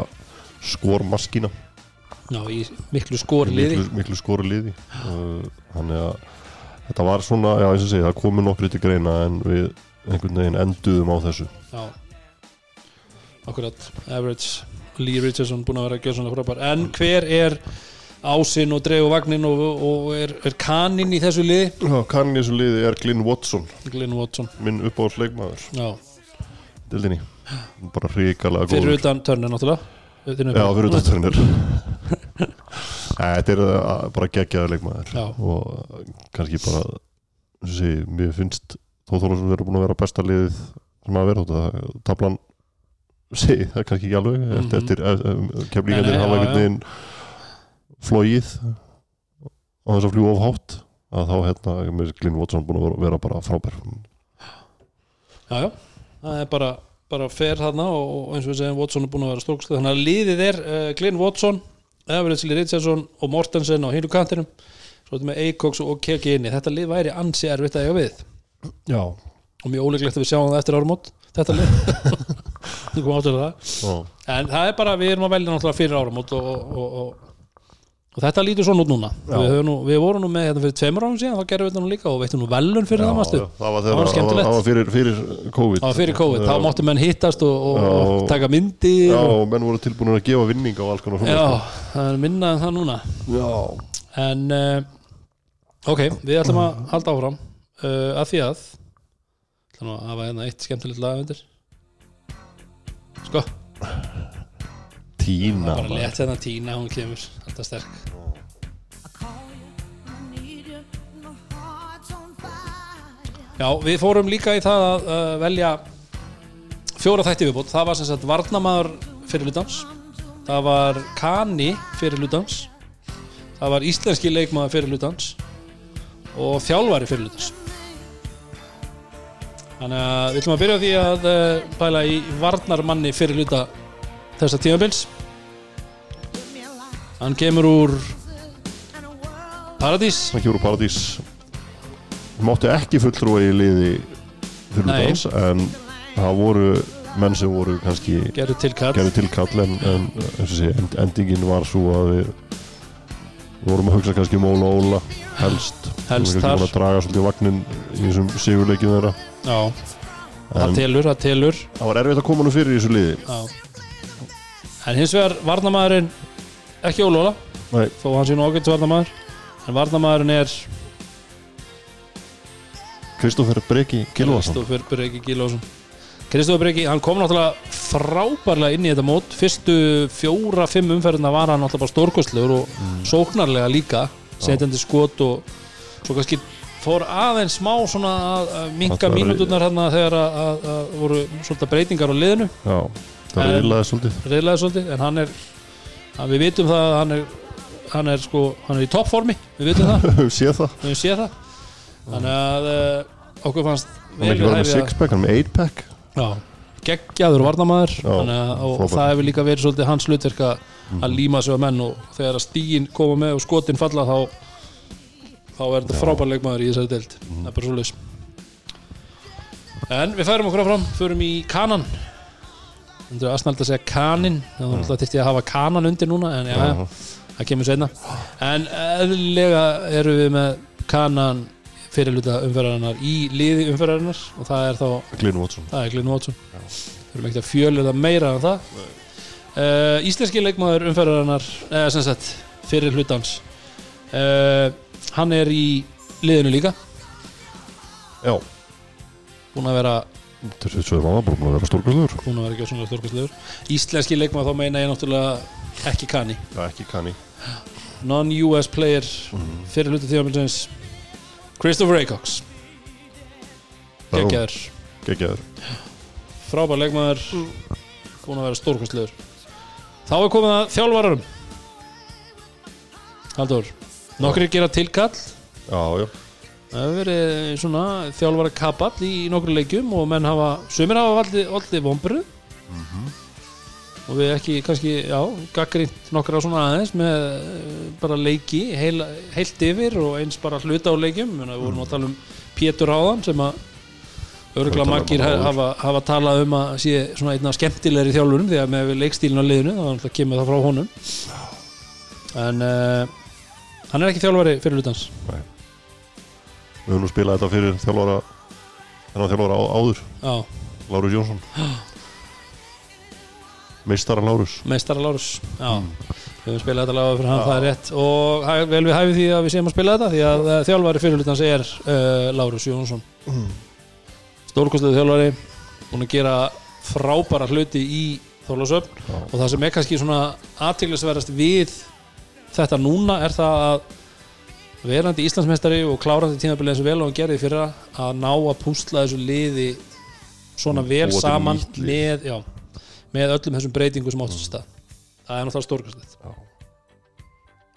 skórmaskína Já, í miklu skor liði miklu, miklu skóri liði uh, þannig að þetta var svona, já eins og segja, það komu nokkru til greina en við einhvern veginn enduðum á þessu. Já Akkurat, average. Lee Richardson búinn að vera að gjöra svona frábær. En hver er ásinn og dregu vagnin og, og er, er kaninn í þessu liði? Já, kannin í þessu liði er Glyn Watson. Glenn Watson. Minn uppáhalds leikmaður Já, dildinni, bara fyrir góður. Utan törnin náttúrulega. Já, fyrir utan törnir Þetta er uh, bara geggjaður leikmaður. Já. og kannski bara og sé, mér finnst þó Þólasson verður búin að vera besta liðið sem að vera þetta tablan sé, það er kannski ekki alveg mm Mhm. eftir já, hafa einhvern veginn flóið á þess að fljú of hátt að þá hérna Glyn Watson búin að vera, bara frábær. Já, já, það er bara bara fer þarna og og eins og við segjum Watson er búinn að vera stórkslega þannig að liðið er uh, Glenn Watson, Lee Richardson og Mortensen á hinu kantinum. Svo þetta með Eikoks og Keke inni. Þetta lið væri ansi erfitt að eiga við. Já, og mjög óleiklegt að við sjáum það eftir árumót þetta lið Þú kom áttur það. Já, en það er bara, við erum að velja náttúrulega fyrir árumót og, og, og, og, þetta lítur svona út núna. Já. við, nú, við vorum nú með hérna fyrir tveimur árum síðan þá gerum við þetta nú líka og veittum nú velun fyrir það já, það var, Það var þegar, það var, það var fyrir, fyrir COVID. Það var fyrir COVID, þá Já. máttu menn hittast og, Já. taka myndir Já, og, menn voru tilbúin að gefa vinning á alls konar já, það er minna en það núna. Já. en uh, ok, við ætlum að halda áfram uh, að því að ætlum að hafa hérna eitt skemmtilegt lag undir sko, Tína bara maður. létt hérna tína hún kemur, alltaf sterk. Já, við fórum líka í það að uh, velja fjóra þætti viðbútt það var sem sagt varnamaður fyrir hlutans það var Kani fyrir hlutans það var íslenski leikmaður fyrir hlutans og þjálfari fyrir hlutans þannig að við ætlum að byrja á því að uh, pæla í varnarmanni fyrir hluta þessa tímabils. Hann kemur úr Paradís. Það kemur úr Paradís. Máttu ekki fulltrúa í liði fyrir Nei. dans en það voru menn sem voru kannski gerður til kall gerði tilkall en, en sé, end, endingin var svo að við, vorum að hugsa kannski um Óla Óla helst. Helst við vorum að draga svolítið vagnin í þessum sigurleikjum þeirra Já, það telur, það telur. Það var erfitt að koma nú fyrir í þessu liði. Já. En hins vegar varnamaðurinn ekki ólóla, Nei, þó hann sé nú ágætt varnamaður en varnamaðurinn er Kristoffer Breki Gilvason Kristoffer Breki Gilvason Kristoffer Breki, hann kom náttúrulega frábærlega inn í þetta mót. Fyrstu fjóra, fimm umferðina var hann náttúrulega bara stórkostlegur og Mm. sóknarlega líka setjandi skot og svo kannski fór aðeins smá svona að, var- mínúturnar hérna þegar að, að, að voru svolítið breytingar á liðinu. Já, það reyðlaði svolítið. reyðlega svolítið en hann er að við vitum það að hann er hann er sko, hann er í toppformi við vitum það, Við séð það. Við séð það. Þannig að uh, okkur fannst Hann er ekki verið með hæfi að- sixpack, hann er með eightpack. Já, geggjaður að, og það hefur líka verið svolítið hans hlutverk að að líma sig á menn og þegar að stígin koma með og skotin falla þá þá er þetta frábær leikmaður í þessari deild. Það er bara svo en við færum okkur áfram förum í kanan. Það er aðsnald að segja kanin. Þannig að það þyrfti að hafa kanan undir núna en já, Já. það kemur seinna. En eðlilega eru við með kanan fyrirluta umferðarinnar í liði umferðarinnar og það er þá, Glyn Watson. Það er Glyn Watson. Við erum ekkert að fjölu það meira en það. Uh, Íslenski leikmaður umferðarinnar eða sem sagt fyrir hlutans uh, hann er í liðinu líka. Já, búin að vera þessi er maður búin að vera stórkvæslegur búin að vera gjóðsannlega stórkastlegur Íslenski leikmaður þá meina ég náttúrulega ekki kanni Já, ekki kanni non-US player fyrir hluti tíðanbilsins Christopher Acox geggjaður, Geggjaður. Frábær leikmaður. Búin að vera stórkastlegur þá er komið að þjálfararum Haldur nokkri gera tilkall. Já, já, það hefur verið svona þjálfara kapall í nokkru leikjum og menn hafa, sumir hafa valdið, valdið vombrið og við ekki kannski, já, gaggrínt nokkra svona aðeins með eh, bara leiki heil, heilt yfir og eins bara hluta á leikjum. Muna, við vorum að tala um Pétur Háðan sem að örgulega Við margir um hafa, hafa talað um að sé svona einna skemmtilegri þjálfurum því að með leikstílinu á liðinu þá kemur það frá honum. En uh, hann er ekki þjálfari fyrir hlutans við höfum nú spilað þetta fyrir þjálfara þennan þjálfara á, áður. Já, Lárus Jónsson. Meistaran Lárus. Meistara Lárus já, við höfum spilað þetta laga fyrir hann, það er rétt. Og vel við hæfum því að við séum að spila þetta því að uh, þjálfari fyrir hlutans er uh, Lárus Jónsson. Stórkostlega þjálfari búin að gera frábæra hluti í Þorlásöfn Já. og það sem er kannski svona aðteglisverðast við þetta núna er það að verandi Íslandsmeistari og klárandi tímabilið eins og vel og hann gerði í fyrra að ná að púsla þessu liði svona vel búa til saman með, já, með öllum þessum breytingum sem áttu sér stað. Það er náttúrulega stórkostlegt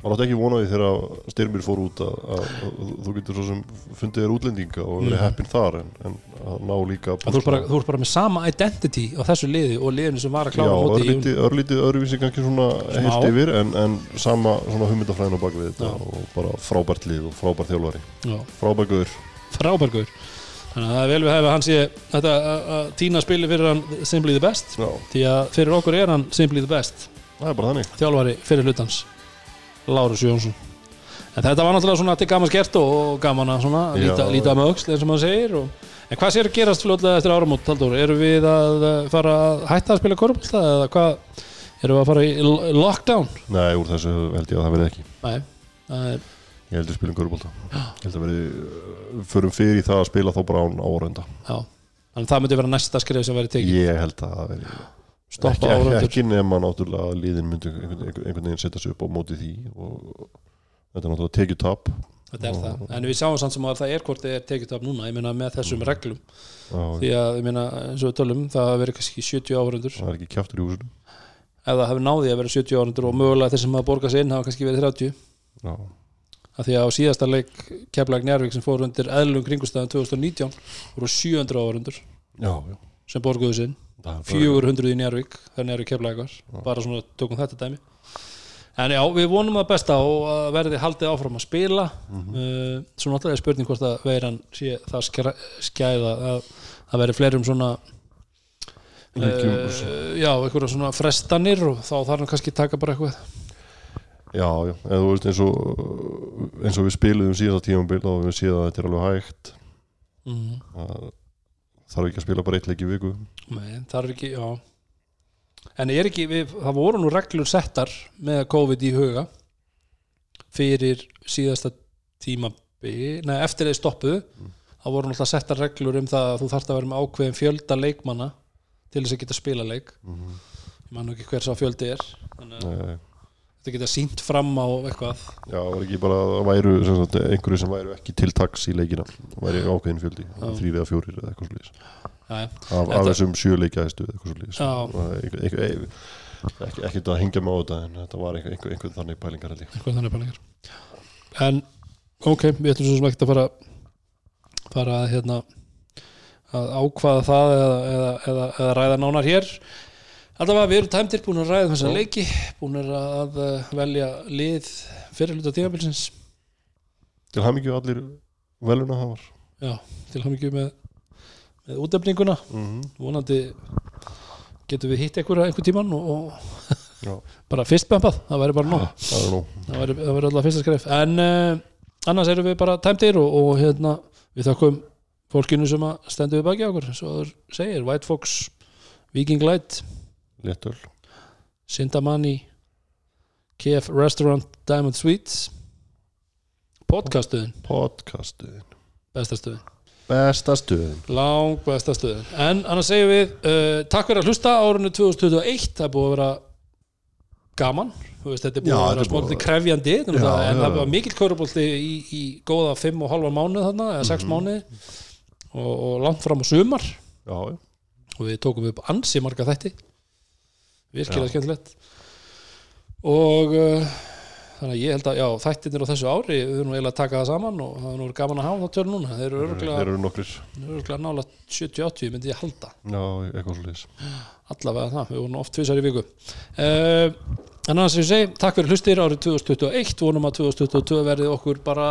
maður átti ekki vonaði þegar styrmir fór út að, að, að þú getur svo sem fundið þér útlendinga og verið Mm. heppinn þar en, en að ná líka Þú ert, bara, þú ert bara með sama identity á þessu liði og liðinu sem var að klára í- örlítið, örlítið öðruvísi kannski svona heilt yfir en, en sama svona hugmyndafræðin á bakvið þetta Já. og bara frábært lið og frábært þjálfari. Já, frábært guður frábærgur þannig að það er vel við hefði hann sé þetta að- að tína spili fyrir hann Simply the Best. Já, því að fyrir okkur er hann Simply the Best. Þjálfari fyrir hlutans Lárus Jónsson. En þetta var náttúrulega svona til gaman skert og gaman að svona líta, líta með öxl eins og maður segir og, en hvað sér gerast fljótlega eftir áramót Halldór? Erum við að eh, fara að hætta að spila korfbólta eða hvað? Erum við að fara í lockdown? Nei, úr þessu held ég að það verði ekki. Nei, það er Ég held að spilum körubólta Ég held að verði, uh, förum fyrir í það að spila þá bara án árenda já. Þannig að það myndi vera næsta skrif sem verið tekið. Ég held að það verði Stoppa árandur ekki nema náttúrulega að liðin myndi einhvern, einhvern veginn setja sig upp á móti því og þetta er náttúrulega tekið tap Þetta er það, en við sjáum samt sem að það er hvort þið er tekið upp núna, ég meina með þessum reglum. Já, því að, ég meina, eins og við tölum það verið kannski 70 áhörundur það er ekki kjaftur í húsinu. Ef það hefur náði að vera 70 áhörundur og mögulega þeir sem hafa borgað sér inn hafa kannski verið 30 Já, af því að á síðasta leik Keflag Njárvík sem fór undir eðlum kringustæðan 2019 voru 700 áhörundur já, já. sem borguðu sinn, Það er- 400 í Njárvík þannig eru Keflagar, bara svona tökum þetta dæmi. En já, við vonum að besta og að verði haldið áfram að spila. Uh, svo náttúrulega er spurning hvort að veiran sé það skæða að það verði fleirum svona uh, já, einhverja svona frestanir og þá þarf hann kannski taka bara eitthvað. Já, já, eða þú veist eins og eins og við spiluðum síðasta tímabil og við séð að þetta er alveg hægt. Mm. það þarf ekki að spila bara eitt leik í viku Nei, það er ekki, já. En er ekki, við, það voru nú reglur settar með COVID í huga fyrir síðasta tímabi, nei, eftir þeir stoppuðu þá voru náttúrulega settar reglur um það að þú þarft að vera með ákveðin fjölda leikmanna til þess að geta spila leik. Ég man nú ekki hver sá fjöldi er þannig að þetta geta sínt fram á eitthvað. Já, það var ekki bara það væru sem sagt, einhverju sem væru ekki til taks í leikina það væri ákveðin fjöldi, þrýri eða fjórir eða eitthvað slúðis af, þessum sjö leikjæðistu eða eitthvað slúðis Já. ekki, ekki að hengja með á þetta en þetta var einhver, einhver, þannig pælingar eitthvað þannig pælingar. En ok, við ætlum svo sem ekki að fara fara að hérna að ákvaða það eða, eða, eða, eða ræða nánar hér. Allavega við erum tæmtir búin að ræða þessa Já. leiki búin að uh, velja lið fyrirluta tímabilsins. Til hamingju allir veluna það var já, til ekki með með útefninguna mm -hmm. vonandi getum við hitt einhver, einhver tíman og, og bara fyrstbempað, það væri bara nóg það væri, það væri alltaf fyrsta skref. En uh, annars erum við bara tæmdir og, og hérna, við þakkum fólkinu sem að stendur við baki okkur. Svo það segir, White Fox Viking Light, léttöl. Sindamanni KF Restaurant Diamond Suites podcastuðin, podcastuðin bestastuðin besta stuðin lang besta stuðin en annars segjum við uh, takk fyrir að hlusta árunni 2021 það er búið að vera gaman. Veist, þetta er búið Já, að vera er smóknir krefjandi. Já, en það var mikill körubolti í, í góða 5 og halva mánuð þarna eða Mhm. 6 mánuði. Og, og langt fram á sumar. Já, og við tókum upp ansi marga þætti. Virkilega skemmtilegt. Og uh, þannig að ég held að já, þættirnir á þessu ári við nú eiginlega að taka það saman og það er nú gaman að hafa það tölur núna. Þeir eru örgulega, nála 70-80 myndi ég halda. Já, eitthvað svolítið allavega það, við vorum oft tvisar í viku. Uh, en annars sem ég segi takk fyrir hlustir árið 2021 vonum að 2022 verði okkur bara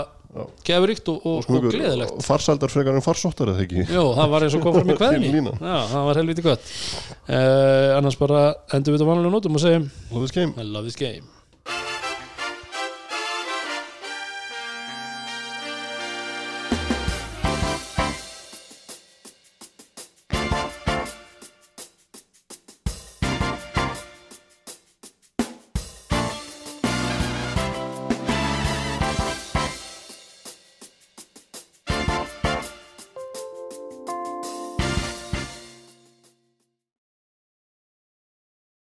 gefuríkt og, og, og, gleðilegt. farsaldar frekar en farsóttar eða ekki? Jó, það var eins og kom fram í lína. Já, það var helviti gott. Uh, annars bara endur við þetta vanlega nótum og segjum love this game